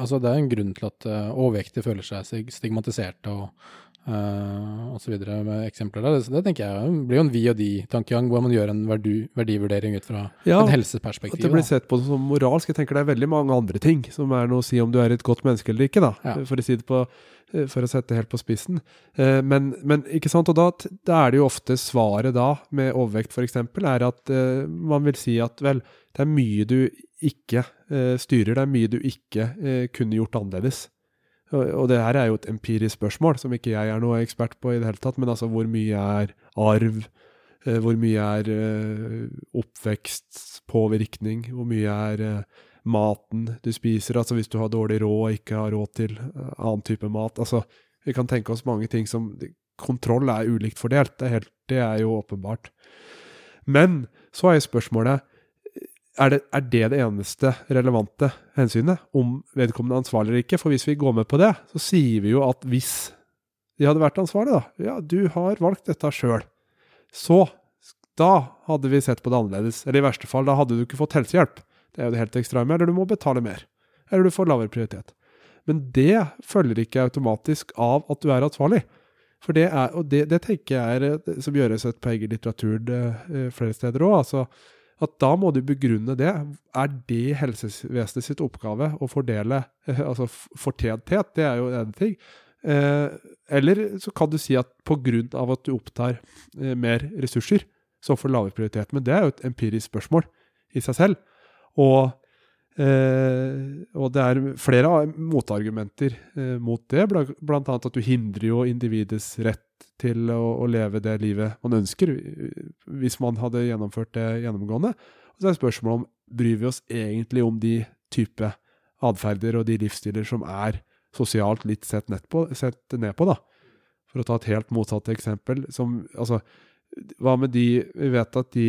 Altså, det er en grunn til at uh, overvektige føler seg stigmatiserte og uh, osv. med eksempler der. Så det tenker jeg blir jo en vi og de-tankegang, hvor man gjør en verdu, verdivurdering ut fra ja, et helseperspektiv. At det blir sett på som moralsk. Jeg tenker det er veldig mange andre ting som er noe å si om du er et godt menneske eller ikke, da. Ja. For å si det på Eh, for å sette det helt på spissen. Eh, men, men, ikke sant, og da, da, er det jo ofte svaret da, med overvekt f.eks., er at man vil si at vel, det er mye du ikke styrer, det er mye du ikke kunne gjort annerledes. Og, det her er jo et empirisk spørsmål, som ikke jeg er noe ekspert på i det hele tatt, men altså hvor mye er arv? Hvor mye er oppvekstpåvirkning? Hvor mye er maten du spiser. Altså hvis du har dårlig råd og ikke har råd til annen type mat. Altså, vi kan tenke oss mange ting som Kontroll er ulikt fordelt, det er, helt, det er jo åpenbart. Men så er spørsmålet er det, er det, det eneste relevante hensynet, om vedkommende er ansvarlig eller ikke? For hvis vi går med på det, så sier vi jo at hvis de hadde vært ansvarlige, da Ja, du har valgt dette sjøl. Så da hadde vi sett på det annerledes. Eller i verste fall, da hadde du ikke fått helsehjelp. Det er jo det helt ekstreme. Eller du må betale mer. Eller du får lavere prioritet. Men det følger ikke automatisk av at du er ansvarlig. For det er, og det, det tenker jeg er som gjøres et poeng i litteraturen eh, flere steder òg. Altså, at da må du begrunne det. Er det helsevesenet sitt oppgave å fordele eh, altså fortjenthet? Det er jo en ting. Eh, eller så kan du si at pga. at du opptar eh, mer ressurser, så får du lavere prioritet. Men det er jo et empirisk spørsmål i seg selv. Og, og det er flere motargumenter mot det, annet at du hindrer jo individets rett til å, å, leve det livet man ønsker, hvis man hadde gjennomført det gjennomgående. Og så er spørsmålet om bryr vi oss egentlig om de type atferder og de livsstiler som er sosialt litt sett, på, sett, ned på, da. For å ta et helt motsatt eksempel. Som, altså, hva med de Vi vet at de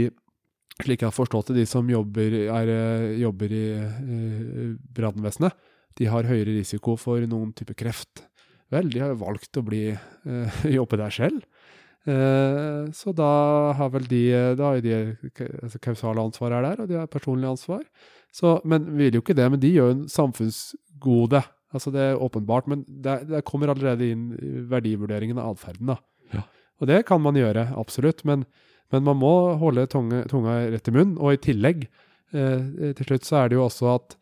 slik jeg har forstått det, de som jobber, er, jobber i eh, brannvesenet, de har høyere risiko for noen type kreft. Vel, de har jo valgt å bli uh, jobbe der selv. Uh, så da har vel de Da har de altså, kausale ansvaret er der, og de har personlig ansvar. Så, men vi vil jo ikke det. Men de gjør jo en samfunnsgode. Altså Det er åpenbart, men det, det kommer allerede inn verdivurderingen av atferden. Ja. Og det kan man gjøre, absolutt. men men man må holde tunga, tunga rett i munnen. Og i tillegg, eh, til slutt så er det jo også at eh,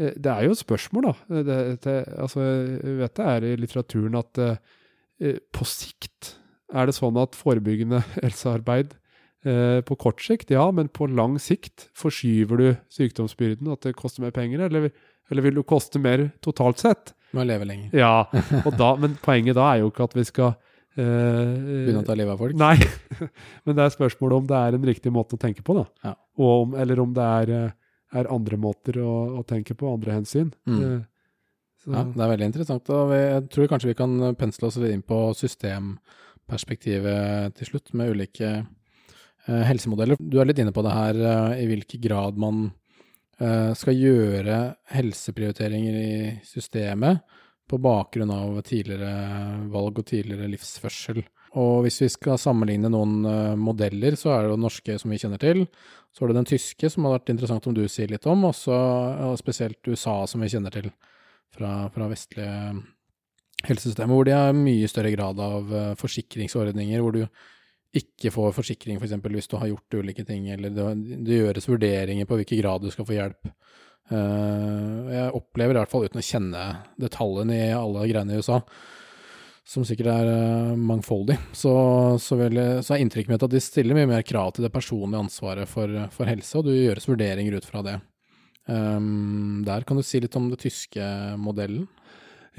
det er jo et spørsmål, da. Eh, det, det, altså, jeg vet det er i litteraturen at eh, på sikt er det sånn at forebyggende helsearbeid eh, på kort sikt, ja, men på lang sikt forskyver du sykdomsbyrden, at det koster mer penger, eller, eller vil du koste mer totalt sett? Med å leve lenger. Ja, og da, men poenget da er jo ikke at vi skal eh, Begynne å ta livet av folk. Nei, men det er spørsmålet om det er en riktig måte å tenke på, da. Ja. Og om, eller om det er, eh, er andre måter å, å tenke på, andre hensyn. Mm. Eh, så, Ja, det er veldig interessant. og vi- Jeg tror kanskje vi kan pensle oss inn på systemperspektivet til slutt, med ulike eh, helsemodeller. Du er litt inne på det her, eh, i hvilken grad man eh, skal gjøre helseprioriteringer i systemet på bakgrunn av tidligere valg og tidligere livsførsel. Og hvis vi skal sammenligne noen eh, modeller, så er det jo norske som vi kjenner til. Så er det den tyske, som har vært interessant om du sier litt om, også, og spesielt USA, som vi kjenner til fra, fra vestlige helsesystemer, hvor de har mye større grad av eh, forsikringsordninger, hvor du ikke får forsikring f.eks. For hvis du har gjort ulike ting, eller det, det gjøres vurderinger på hvilken grad du skal få hjelp. Eh, jeg opplever i hvert fall, uten å kjenne detaljene i alle greiene i USA, som sikkert er eh, mangfoldig, så, så, vil, så er inntrykket mitt at de stiller mye mer krav til det personlige ansvaret for, for helse, og det gjøres vurderinger ut fra det. Um, der kan du si litt om den tyske modellen.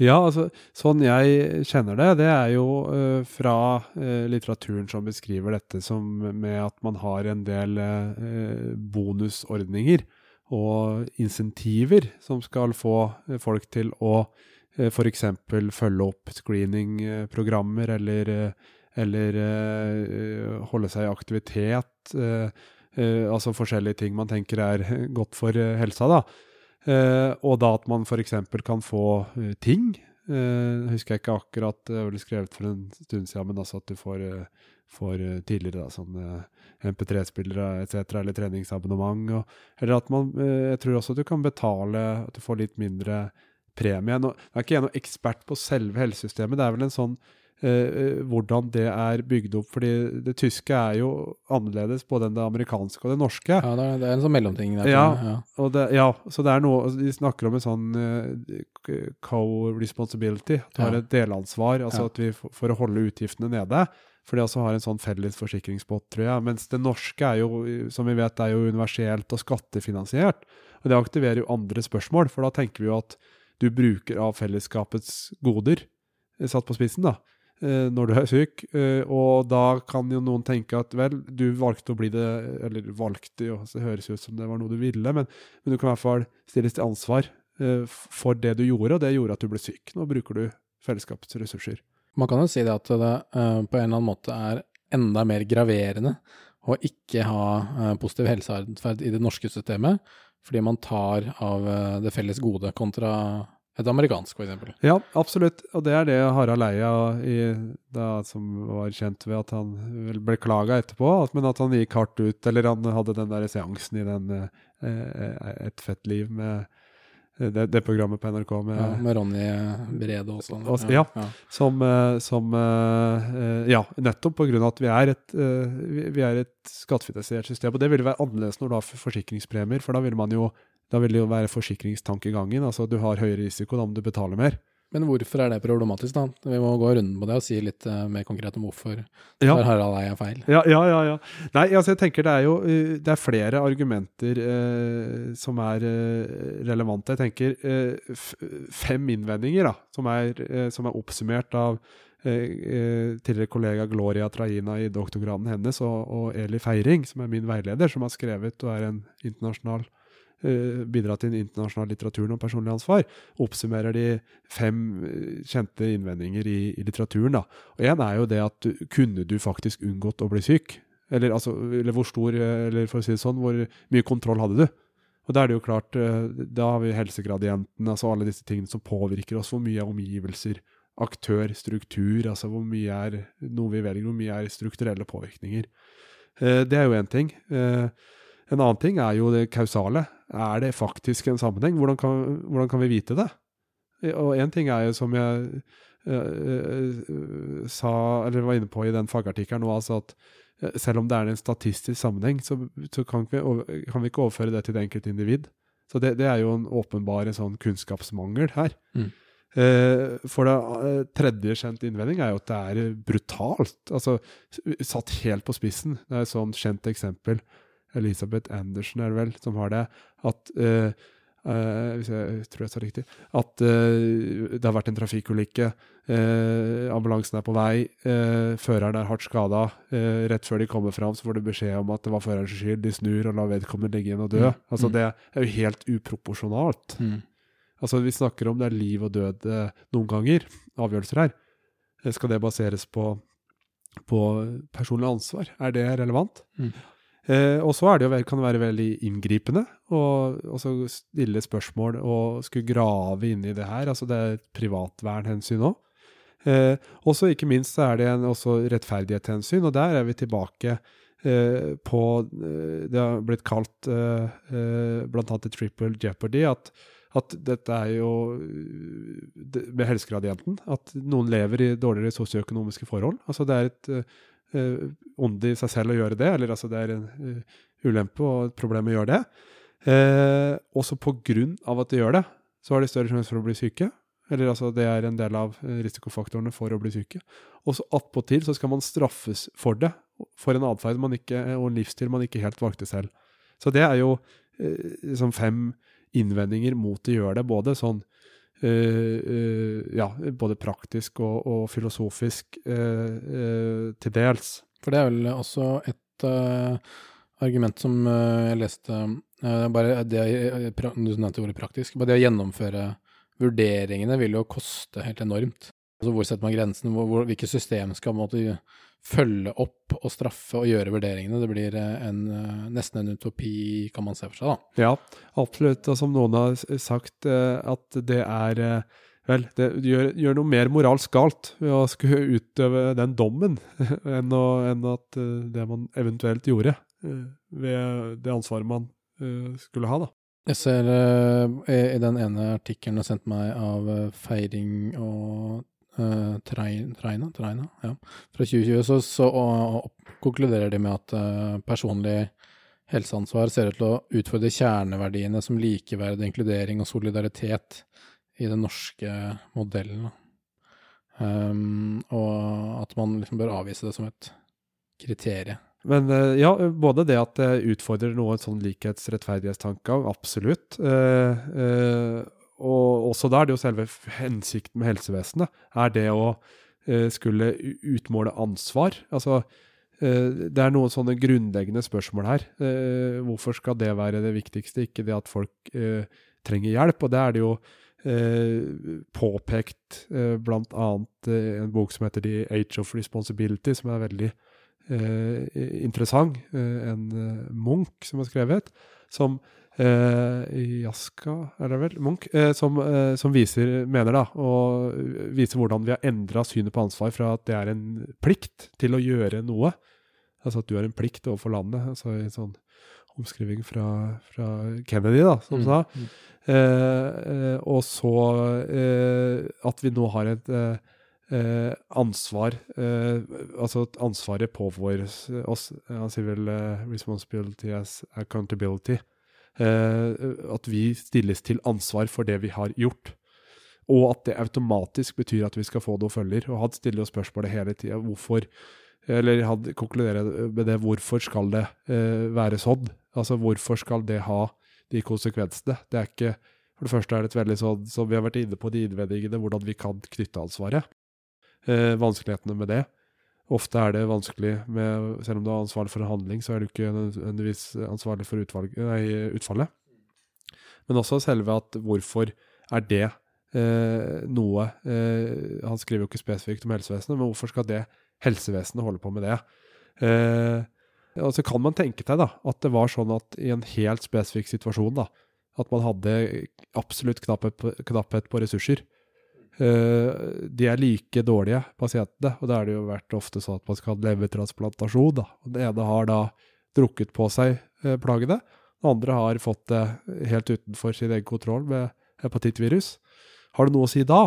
Ja, altså, sånn jeg kjenner det, det er jo uh, fra uh, litteraturen som beskriver dette som med at man har en del uh, bonusordninger og insentiver som skal få eh, folk til å f.eks. følge opp screeningprogrammer eller, eh, eller eh, holde seg i aktivitet. eh, eh, altså forskjellige ting man tenker er godt for eh, helsa, da. Eh, og da at man f.eks. kan få eh, ting. Uh, husker jeg ikke akkurat, det er vel skrevet for en stund siden, men altså at du får, eh, får eh, tidligere da, sånn MP3-spillere etc., eller treningsabonnement. Og, eller at man eh, Jeg tror også at du kan betale at du får litt mindre premie. Nå er ikke jeg noen ekspert på selve helsesystemet, det er vel en sånn eh, eh, hvordan det er bygd opp. fordi det tyske er jo annerledes både enn det amerikanske og det norske. Ja, det er, en sånn mellomting der. Ja. ja. Og det, ja, så det er noe De snakker om en sånn eh, co-responsibility. At du har et delansvar. Altså Ja. at vi for å holde utgiftene nede. For de også har en sånn felles forsikringspott, tror jeg. Mens det norske er jo, som vi vet, er jo universelt og skattefinansiert. Og det aktiverer jo andre spørsmål, for da tenker vi jo at du bruker av fellesskapets goder, eh, satt på spissen, da, eh, når du er syk. eh, Og da kan jo noen tenke at vel, du valgte å bli det, eller valgte jo, så det høres ut som det var noe du ville, men, men du kan i hvert fall stilles til ansvar for det du gjorde, og det gjorde at du ble syk. Nå bruker du fellesskapets ressurser. Man kan jo si det at det på en eller annen måte er enda mer graverende å ikke ha positiv helseatferd i det norske systemet, fordi man tar av eh, det felles gode kontra et amerikansk, f.eks. Ja, absolutt. Og det er det Harald Eia i, da, som var kjent ved at han vel beklaga etterpå, at, men at han gikk hardt ut, eller han hadde den der seansen i den eh, Et fett liv med eh, det, det programmet på NRK med, Ja, med Ronny Brede også. Også- ja. som, eh, som eh, eh, Ja, nettopp av at vi er et, eh, vi, er et skattefinansiert system. Og det ville være annerledes når du har forsikringspremier, for da vil man jo da vil det jo være forsikringstankegangen. Altså du har høyere risiko, da må du betale mer. Men hvorfor er det problematisk, da? Vi må gå runden på det og si litt eh, mer konkret om hvorfor Ja. Harald Eia feil. Ja, ja, ja. ja. Nei, altså jeg tenker det er jo eh, det er flere argumenter eh, som er relevante. Jeg tenker fem innvendinger da, som er, som er oppsummert av tidligere kollega Gloria Traina i doktorgraden hennes og, og Eli Feiring, som er min veileder, som har skrevet og er en internasjonal eh, bidratt til den internasjonale litteraturen om personlig ansvar, oppsummerer de fem eh, kjente innvendinger i, i litteraturen. da. Og Én er jo det at du, kunne du faktisk unngått å bli syk? Eller, altså, eller hvor stor, eh, eller for å si det sånn, hvor mye kontroll hadde du? Og da er det jo klart, eh, da har vi helsegradienten, altså alle disse tingene som påvirker oss. Hvor mye er omgivelser, aktør, struktur, altså hvor mye er noe vi velger, hvor mye er strukturelle påvirkninger. Eh, Det er jo én ting. Eh, En annen ting er jo det kausale. Er det faktisk en sammenheng? Hvordan kan, hvordan kan vi vite det? Og én ting er jo som jeg eh, eh, sa, eller var inne på i den fagartikkelen altså at eh, selv om det er en statistisk sammenheng, så, så kan, vi, kan, vi, ikke overføre det til det enkelte individ. Så det, det er jo en åpenbar sånn kunnskapsmangel her. Mm. For det tredje kjent innvending er jo at det er brutalt. Altså satt helt på spissen. Det er et sånt kjent eksempel. Elisabeth Andersen er det vel som har det. At uh, Uh, hvis jeg tror jeg sa riktig, at uh, det har vært en trafikkulykke. Uh, ambulansen er på vei. føreren er hardt skada. rett før de kommer fram, så får du beskjed om at det var førerens skyld. De snur og lar vedkommende ligge igjen og dø. Mm. Altså, mm. Det er jo helt uproporsjonalt. Mm. Altså, Vi snakker om det er liv og død noen ganger, avgjørelser her. Skal det baseres på, på personlig ansvar? Er det relevant? Mm. Eh, og så kan det være veldig inngripende å stille spørsmål og skulle grave inn i det her. Altså det er et privatvernhensyn òg. Eh, også ikke minst er det en rettferdighetshensyn, og der er vi tilbake eh, på eh, Det har blitt kalt eh, eh bl.a. triple jeopardy. at at dette er jo med helsegradienten, at noen lever i dårligere sosioøkonomiske forhold. Altså det er et onde i seg selv å gjøre det, eller altså det er en uh, ulempe og et problem å gjøre det. Uh, også av at de gjør det, så har de større sjanse for å bli syke. Eller altså det er en del av risikofaktorene for å bli syke. Og så attpåtil så skal man straffes for det, for en atferd og en livsstil man ikke helt valgte selv. Så det er jo liksom fem innvendinger mot å gjøre det, både sånn ja, både praktisk og, og filosofisk uh, til dels. For det er vel også et argument som jeg leste bare det, Du nevnte ordet praktisk. Bare det å gjennomføre vurderingene vil jo koste helt enormt. Altså Hvor setter man grensen? Hvor, hvor, hvilke system skal man måtte følge opp og straffe og gjøre vurderingene. Det blir eh, en, eh, nesten en utopi, kan man se for seg, da. Ja, absolutt. Og som noen har sagt, eh, at det er Vel, det gjør, gjør, noe mer moralsk galt ved å skulle utøve den dommen, enn, å, enn at det man eventuelt gjorde, ved det ansvaret man skulle ha, da. Jeg ser uh, i den ene artikkelen du har sendt meg av feiring og Uh, Treina, Treina ja, fra 2020, så, så og, og, konkluderer de med at uh, personlig helseansvar ser ut til å utfordre kjerneverdiene som likeverd, inkludering og solidaritet i den norske modellen. Um, og at man liksom bør avvise det som et kriterium. Men ja, både det at det utfordrer noe sånn likhetsrettferdighetstanker, absolutt. Uh, og også da er det jo selve hensikten med helsevesenet. Er det å eh, skulle utmåle ansvar? Altså, eh, det er noen sånne grunnleggende spørsmål her. Eh, hvorfor skal det være det viktigste, ikke det at folk trenger hjelp? Og det er det jo påpekt eh, i en bok som heter The Age of Responsibility, som er veldig interessant. en Munch som har skrevet, som eh, Jaska, er det vel, Munch, eh, som, eh, som, viser, mener da, og viser hvordan vi har endra synet på ansvar fra at det er en plikt til å gjøre noe. Altså at du har en plikt overfor landet. altså en sånn omskriving fra, fra Kennedy, da, som mm. sa. Mm. Eh, og så eh, at vi nå har et Eh, ansvar eh, Altså ansvaret påføres oss. Han sier vel eh, 'responsibility as accountability'. Eh, at vi stilles til ansvar for det vi har gjort. Og at det automatisk betyr at vi skal få noen følger. Og han stiller jo spørsmålet hele tida hvorfor Eller han konkluderer med det hvorfor skal det eh, være sånn? Altså hvorfor skal det ha de konsekvensene? Det er ikke For det første er det et veldig sånn, som vi har vært inne på, de innvendingene, hvordan vi kan knytte ansvaret. Eh, vanskelighetene med det. Ofte er det vanskelig med Selv om du er ansvarlig for en handling, så er du ikke nødvendigvis ansvarlig for utvalg, nei, utfallet. Men også selve at hvorfor er det eh, noe eh, Han skriver jo ikke spesifikt om helsevesenet, men hvorfor skal det helsevesenet holde på med det? Eh, og så kan man tenke seg da, at det var sånn at i en helt spesifikk situasjon, da, at man hadde absolutt knapphet på, knapphet på ressurser, de er like dårlige, pasientene. Og da er det jo vært ofte sånn at man skal ha levertransplantasjon. Da. Og den ene har da drukket på seg eh, plagene. Den andre har fått det helt utenfor sin egen kontroll med hepatittvirus. Har det noe å si da?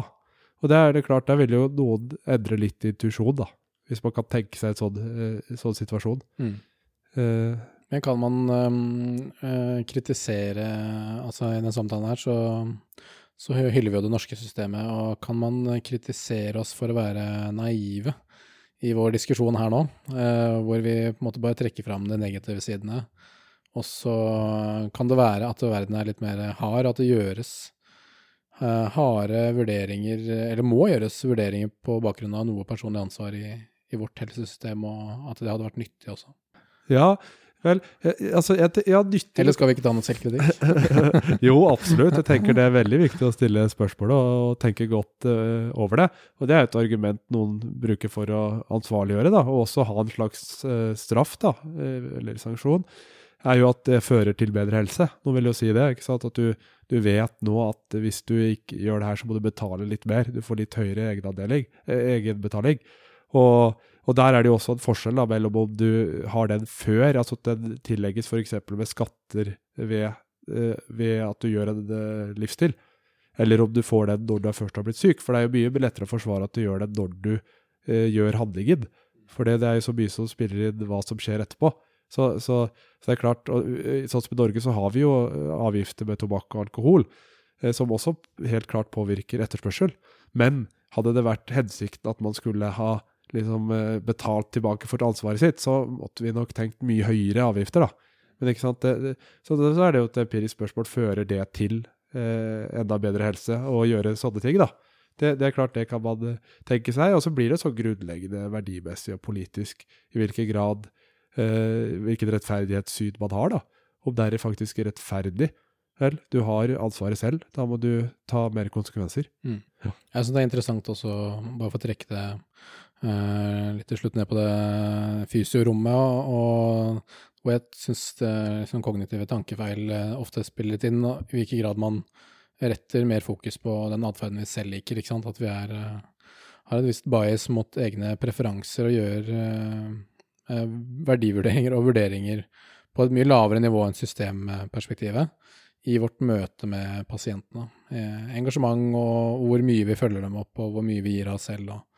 Og det er det klart, der vil jo noen endre litt intuisjon, da. hvis man kan tenke seg en sånn, eh, sånn situasjon. Mm. Eh, Men kan man øh, kritisere Altså, i denne samtalen her så, så hyller vi jo det norske systemet, og kan man kritisere oss for å være naive i vår diskusjon her nå, øh, hvor vi på en måte bare trekker fram de negative sidene? Og så kan det være at verden er litt mer hard, at det gjøres øh, harde vurderinger, eller må gjøres vurderinger på bakgrunn av noe personlig ansvar i, i vårt helsesystem, og at det hadde vært nyttig også. ja, vel, eh, altså jeg, jeg nyttig Eller skal vi ikke ta noe selvkritikk? jo, absolutt. Jeg tenker det er veldig viktig å stille spørsmål og, og tenke godt uh, over det. Og det er et argument noen bruker for å ansvarliggjøre, da, og også ha en slags uh, straff, da, eller sanksjon, er jo at det fører til bedre helse. Noen vil jo si det. ikke sant? At du, du vet nå at hvis du ikke gjør det her, så må du betale litt mer. Du får litt høyere egenbetaling. Og, og der er det jo også en forskjell da, mellom om du har den før, altså at den tillegges f.eks. med skatter ved, eh, ved at du gjør en eh, livsstil, eller om du får den når du først har blitt syk. For det er jo mye lettere å forsvare at du gjør den når du eh, gjør handlingen. For det, er jo så mye som spiller inn hva som skjer etterpå. Så, så, så det er klart, og eh, sånn som i Norge så har vi jo eh, avgifter med tobakk og alkohol, eh, som også helt klart påvirker etterspørsel. Men hadde det vært hensikten at man skulle ha liksom eh, betalt tilbake for ansvaret sitt, så måtte vi nok tenkt mye høyere avgifter, da. Men ikke sant, det, så, det, så er det jo et empirisk spørsmål. Fører det til eh, enda bedre helse å gjøre sånne ting, da? Det, det, er klart, det kan man eh, tenke seg. Og så blir det så grunnleggende verdimessig og politisk i hvilken grad eh, Hvilken rettferdighetssyn man har, da. Om det er faktisk rettferdig. Vel, du har ansvaret selv. Da må du ta mer konsekvenser. Mm. Ja. Jeg syns det er interessant også, bare for å trekke det eh, litt til slutt ned på det fysiorommet, og, og hvor jeg syns liksom, kognitive tankefeil eh, ofte spiller litt inn, og i hvilken grad man retter mer fokus på den atferden vi selv liker. ikke sant? At vi er, eh, har et visst bias mot egne preferanser og gjør eh, eh, verdivurderinger og vurderinger på et mye lavere nivå enn systemperspektivet i vårt møte med pasientene. Eh, engasjement og hvor mye vi følger dem opp, og hvor mye vi gir av oss selv. Og, eh,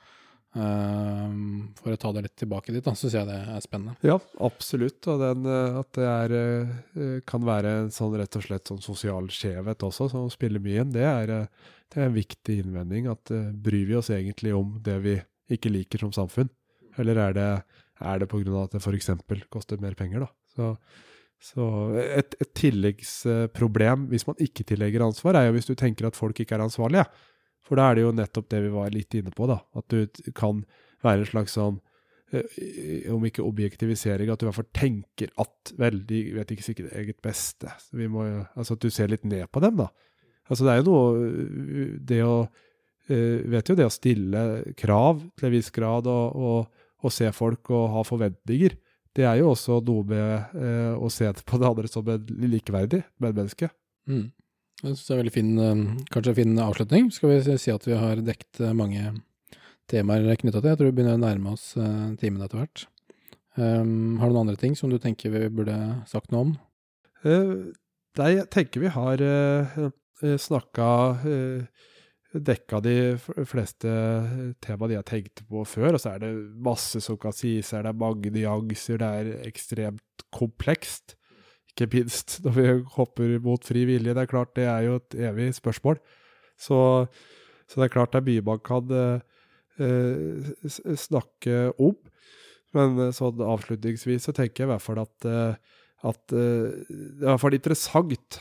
for å ta det litt tilbake dit, da, syns jeg det er spennende. Ja, absolutt. Og den, eh, at det er, eh, kan være en sånn rett og slett sånn sosial skjevhet også, som spiller mye inn, det er, eh, det er en viktig innvending. At bryr vi oss egentlig om det vi ikke liker som samfunn? Eller er det, er det pga. at det f.eks. koster mer penger, da? Så, så et, et tilleggsproblem hvis man ikke tillegger ansvar, er jo hvis du tenker at folk ikke er ansvarlige. For da er det jo nettopp det vi var litt inne på, da. At du kan være en slags sånn eh, om ikke objektivisering, at du i hvert fall tenker at vel, de vet ikke sikkert eget beste. Må, altså at du ser litt ned på dem, da. Altså det er jo noe øh, Det å øh, Vet jo det å stille krav til en viss grad og, og, og se folk og ha forventninger, det er jo også noe med eh, å se på det andre som en likeverdig medmenneske. Mm. Jeg syns det er veldig fin, eh, kanskje fin avslutning. Skal vi si at vi har dekket eh, mange temaer knytta til? Jeg tror vi begynner å nærme oss eh, timen etter hvert. Um, har du noen andre ting som du tenker vi burde sagt noe om? Uh, nei, jeg tenker vi har uh, snakka Dekka de fleste temaene jeg tenkte på før, og så er det masse som kan sies, er det mange nyanser, det er ekstremt komplekst. Ikke minst når vi hopper mot fri vilje, det er klart det er jo et evig spørsmål. Så, så det er klart det er mye man kan eh, eh, snakke om. Men eh, sånn avslutningsvis så tenker jeg i hvert fall at eh, at det er i hvert fall interessant,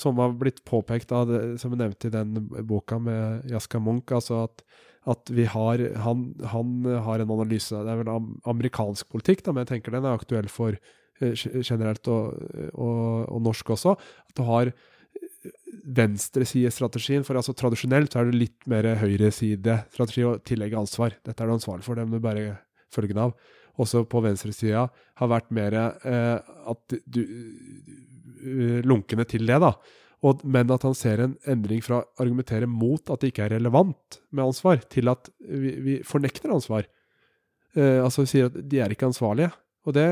som har blitt påpekt av det, som jeg nevnte i den boka med Jaska Munch, altså at, at vi har han, han har en analyse, det er vel amerikansk politikk, da, men jeg tenker den er aktuell for generelt og, og, og norsk også, at du har venstresidestrategien, for altså tradisjonelt så er det litt mer høyresidestrategi å tillegge ansvar. Dette er du ansvarlig for, det må du bare følge den av også på venstresida har vært mer eh, at du eh, lunkende til det, da. Og, men at han ser en endring fra å argumentere mot at det ikke er relevant med ansvar, til at vi, vi fornekter ansvar. Eh, altså sier at de er ikke ansvarlige. Og det,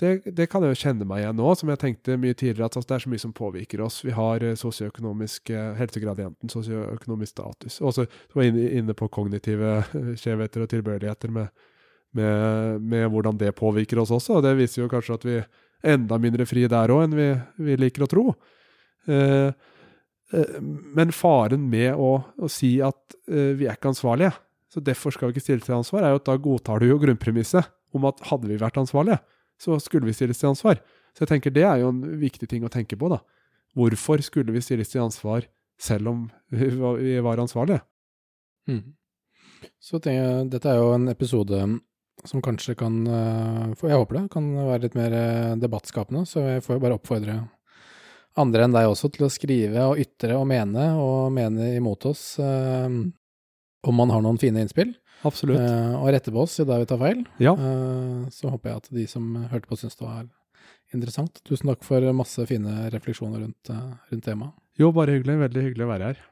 det, det kan jeg jo kjenne meg igjen nå, som jeg tenkte mye tidligere, at altså, det er så mye som påvirker oss. Vi har eh, sosioøkonomisk eh, helsegradienten, sosioøkonomisk status. Og så var jeg inne, på kognitive eh, skjevheter og tilbøyeligheter med med, med hvordan det påvirker oss også. Og det viser jo kanskje at vi er enda mindre fri der òg enn vi, vi, liker å tro. Eh, men faren med å, å si at eh, vi er ikke ansvarlige, så derfor skal vi ikke stille til ansvar, er jo at da godtar du jo grunnpremisset om at hadde vi vært ansvarlige, så skulle vi stilles til ansvar. Så jeg tenker det er jo en viktig ting å tenke på, da. Hvorfor skulle vi stilles til ansvar selv om vi var ansvarlige? Mm. Så tenker jeg, dette er jo en episode som kanskje kan Jeg håper det kan være litt mer debattskapende, så jeg får jo bare oppfordre andre enn deg også til å skrive og ytre og mene, og mene imot oss eh, om man har noen fine innspill. Absolutt. Uh, og rette på oss i dag vi tar feil. Ja. Uh, så håper jeg at de som hørte på, syns det var interessant. Tusen takk for masse fine refleksjoner rundt, rundt temaet. Jo, bare hyggelig. Veldig hyggelig å være her.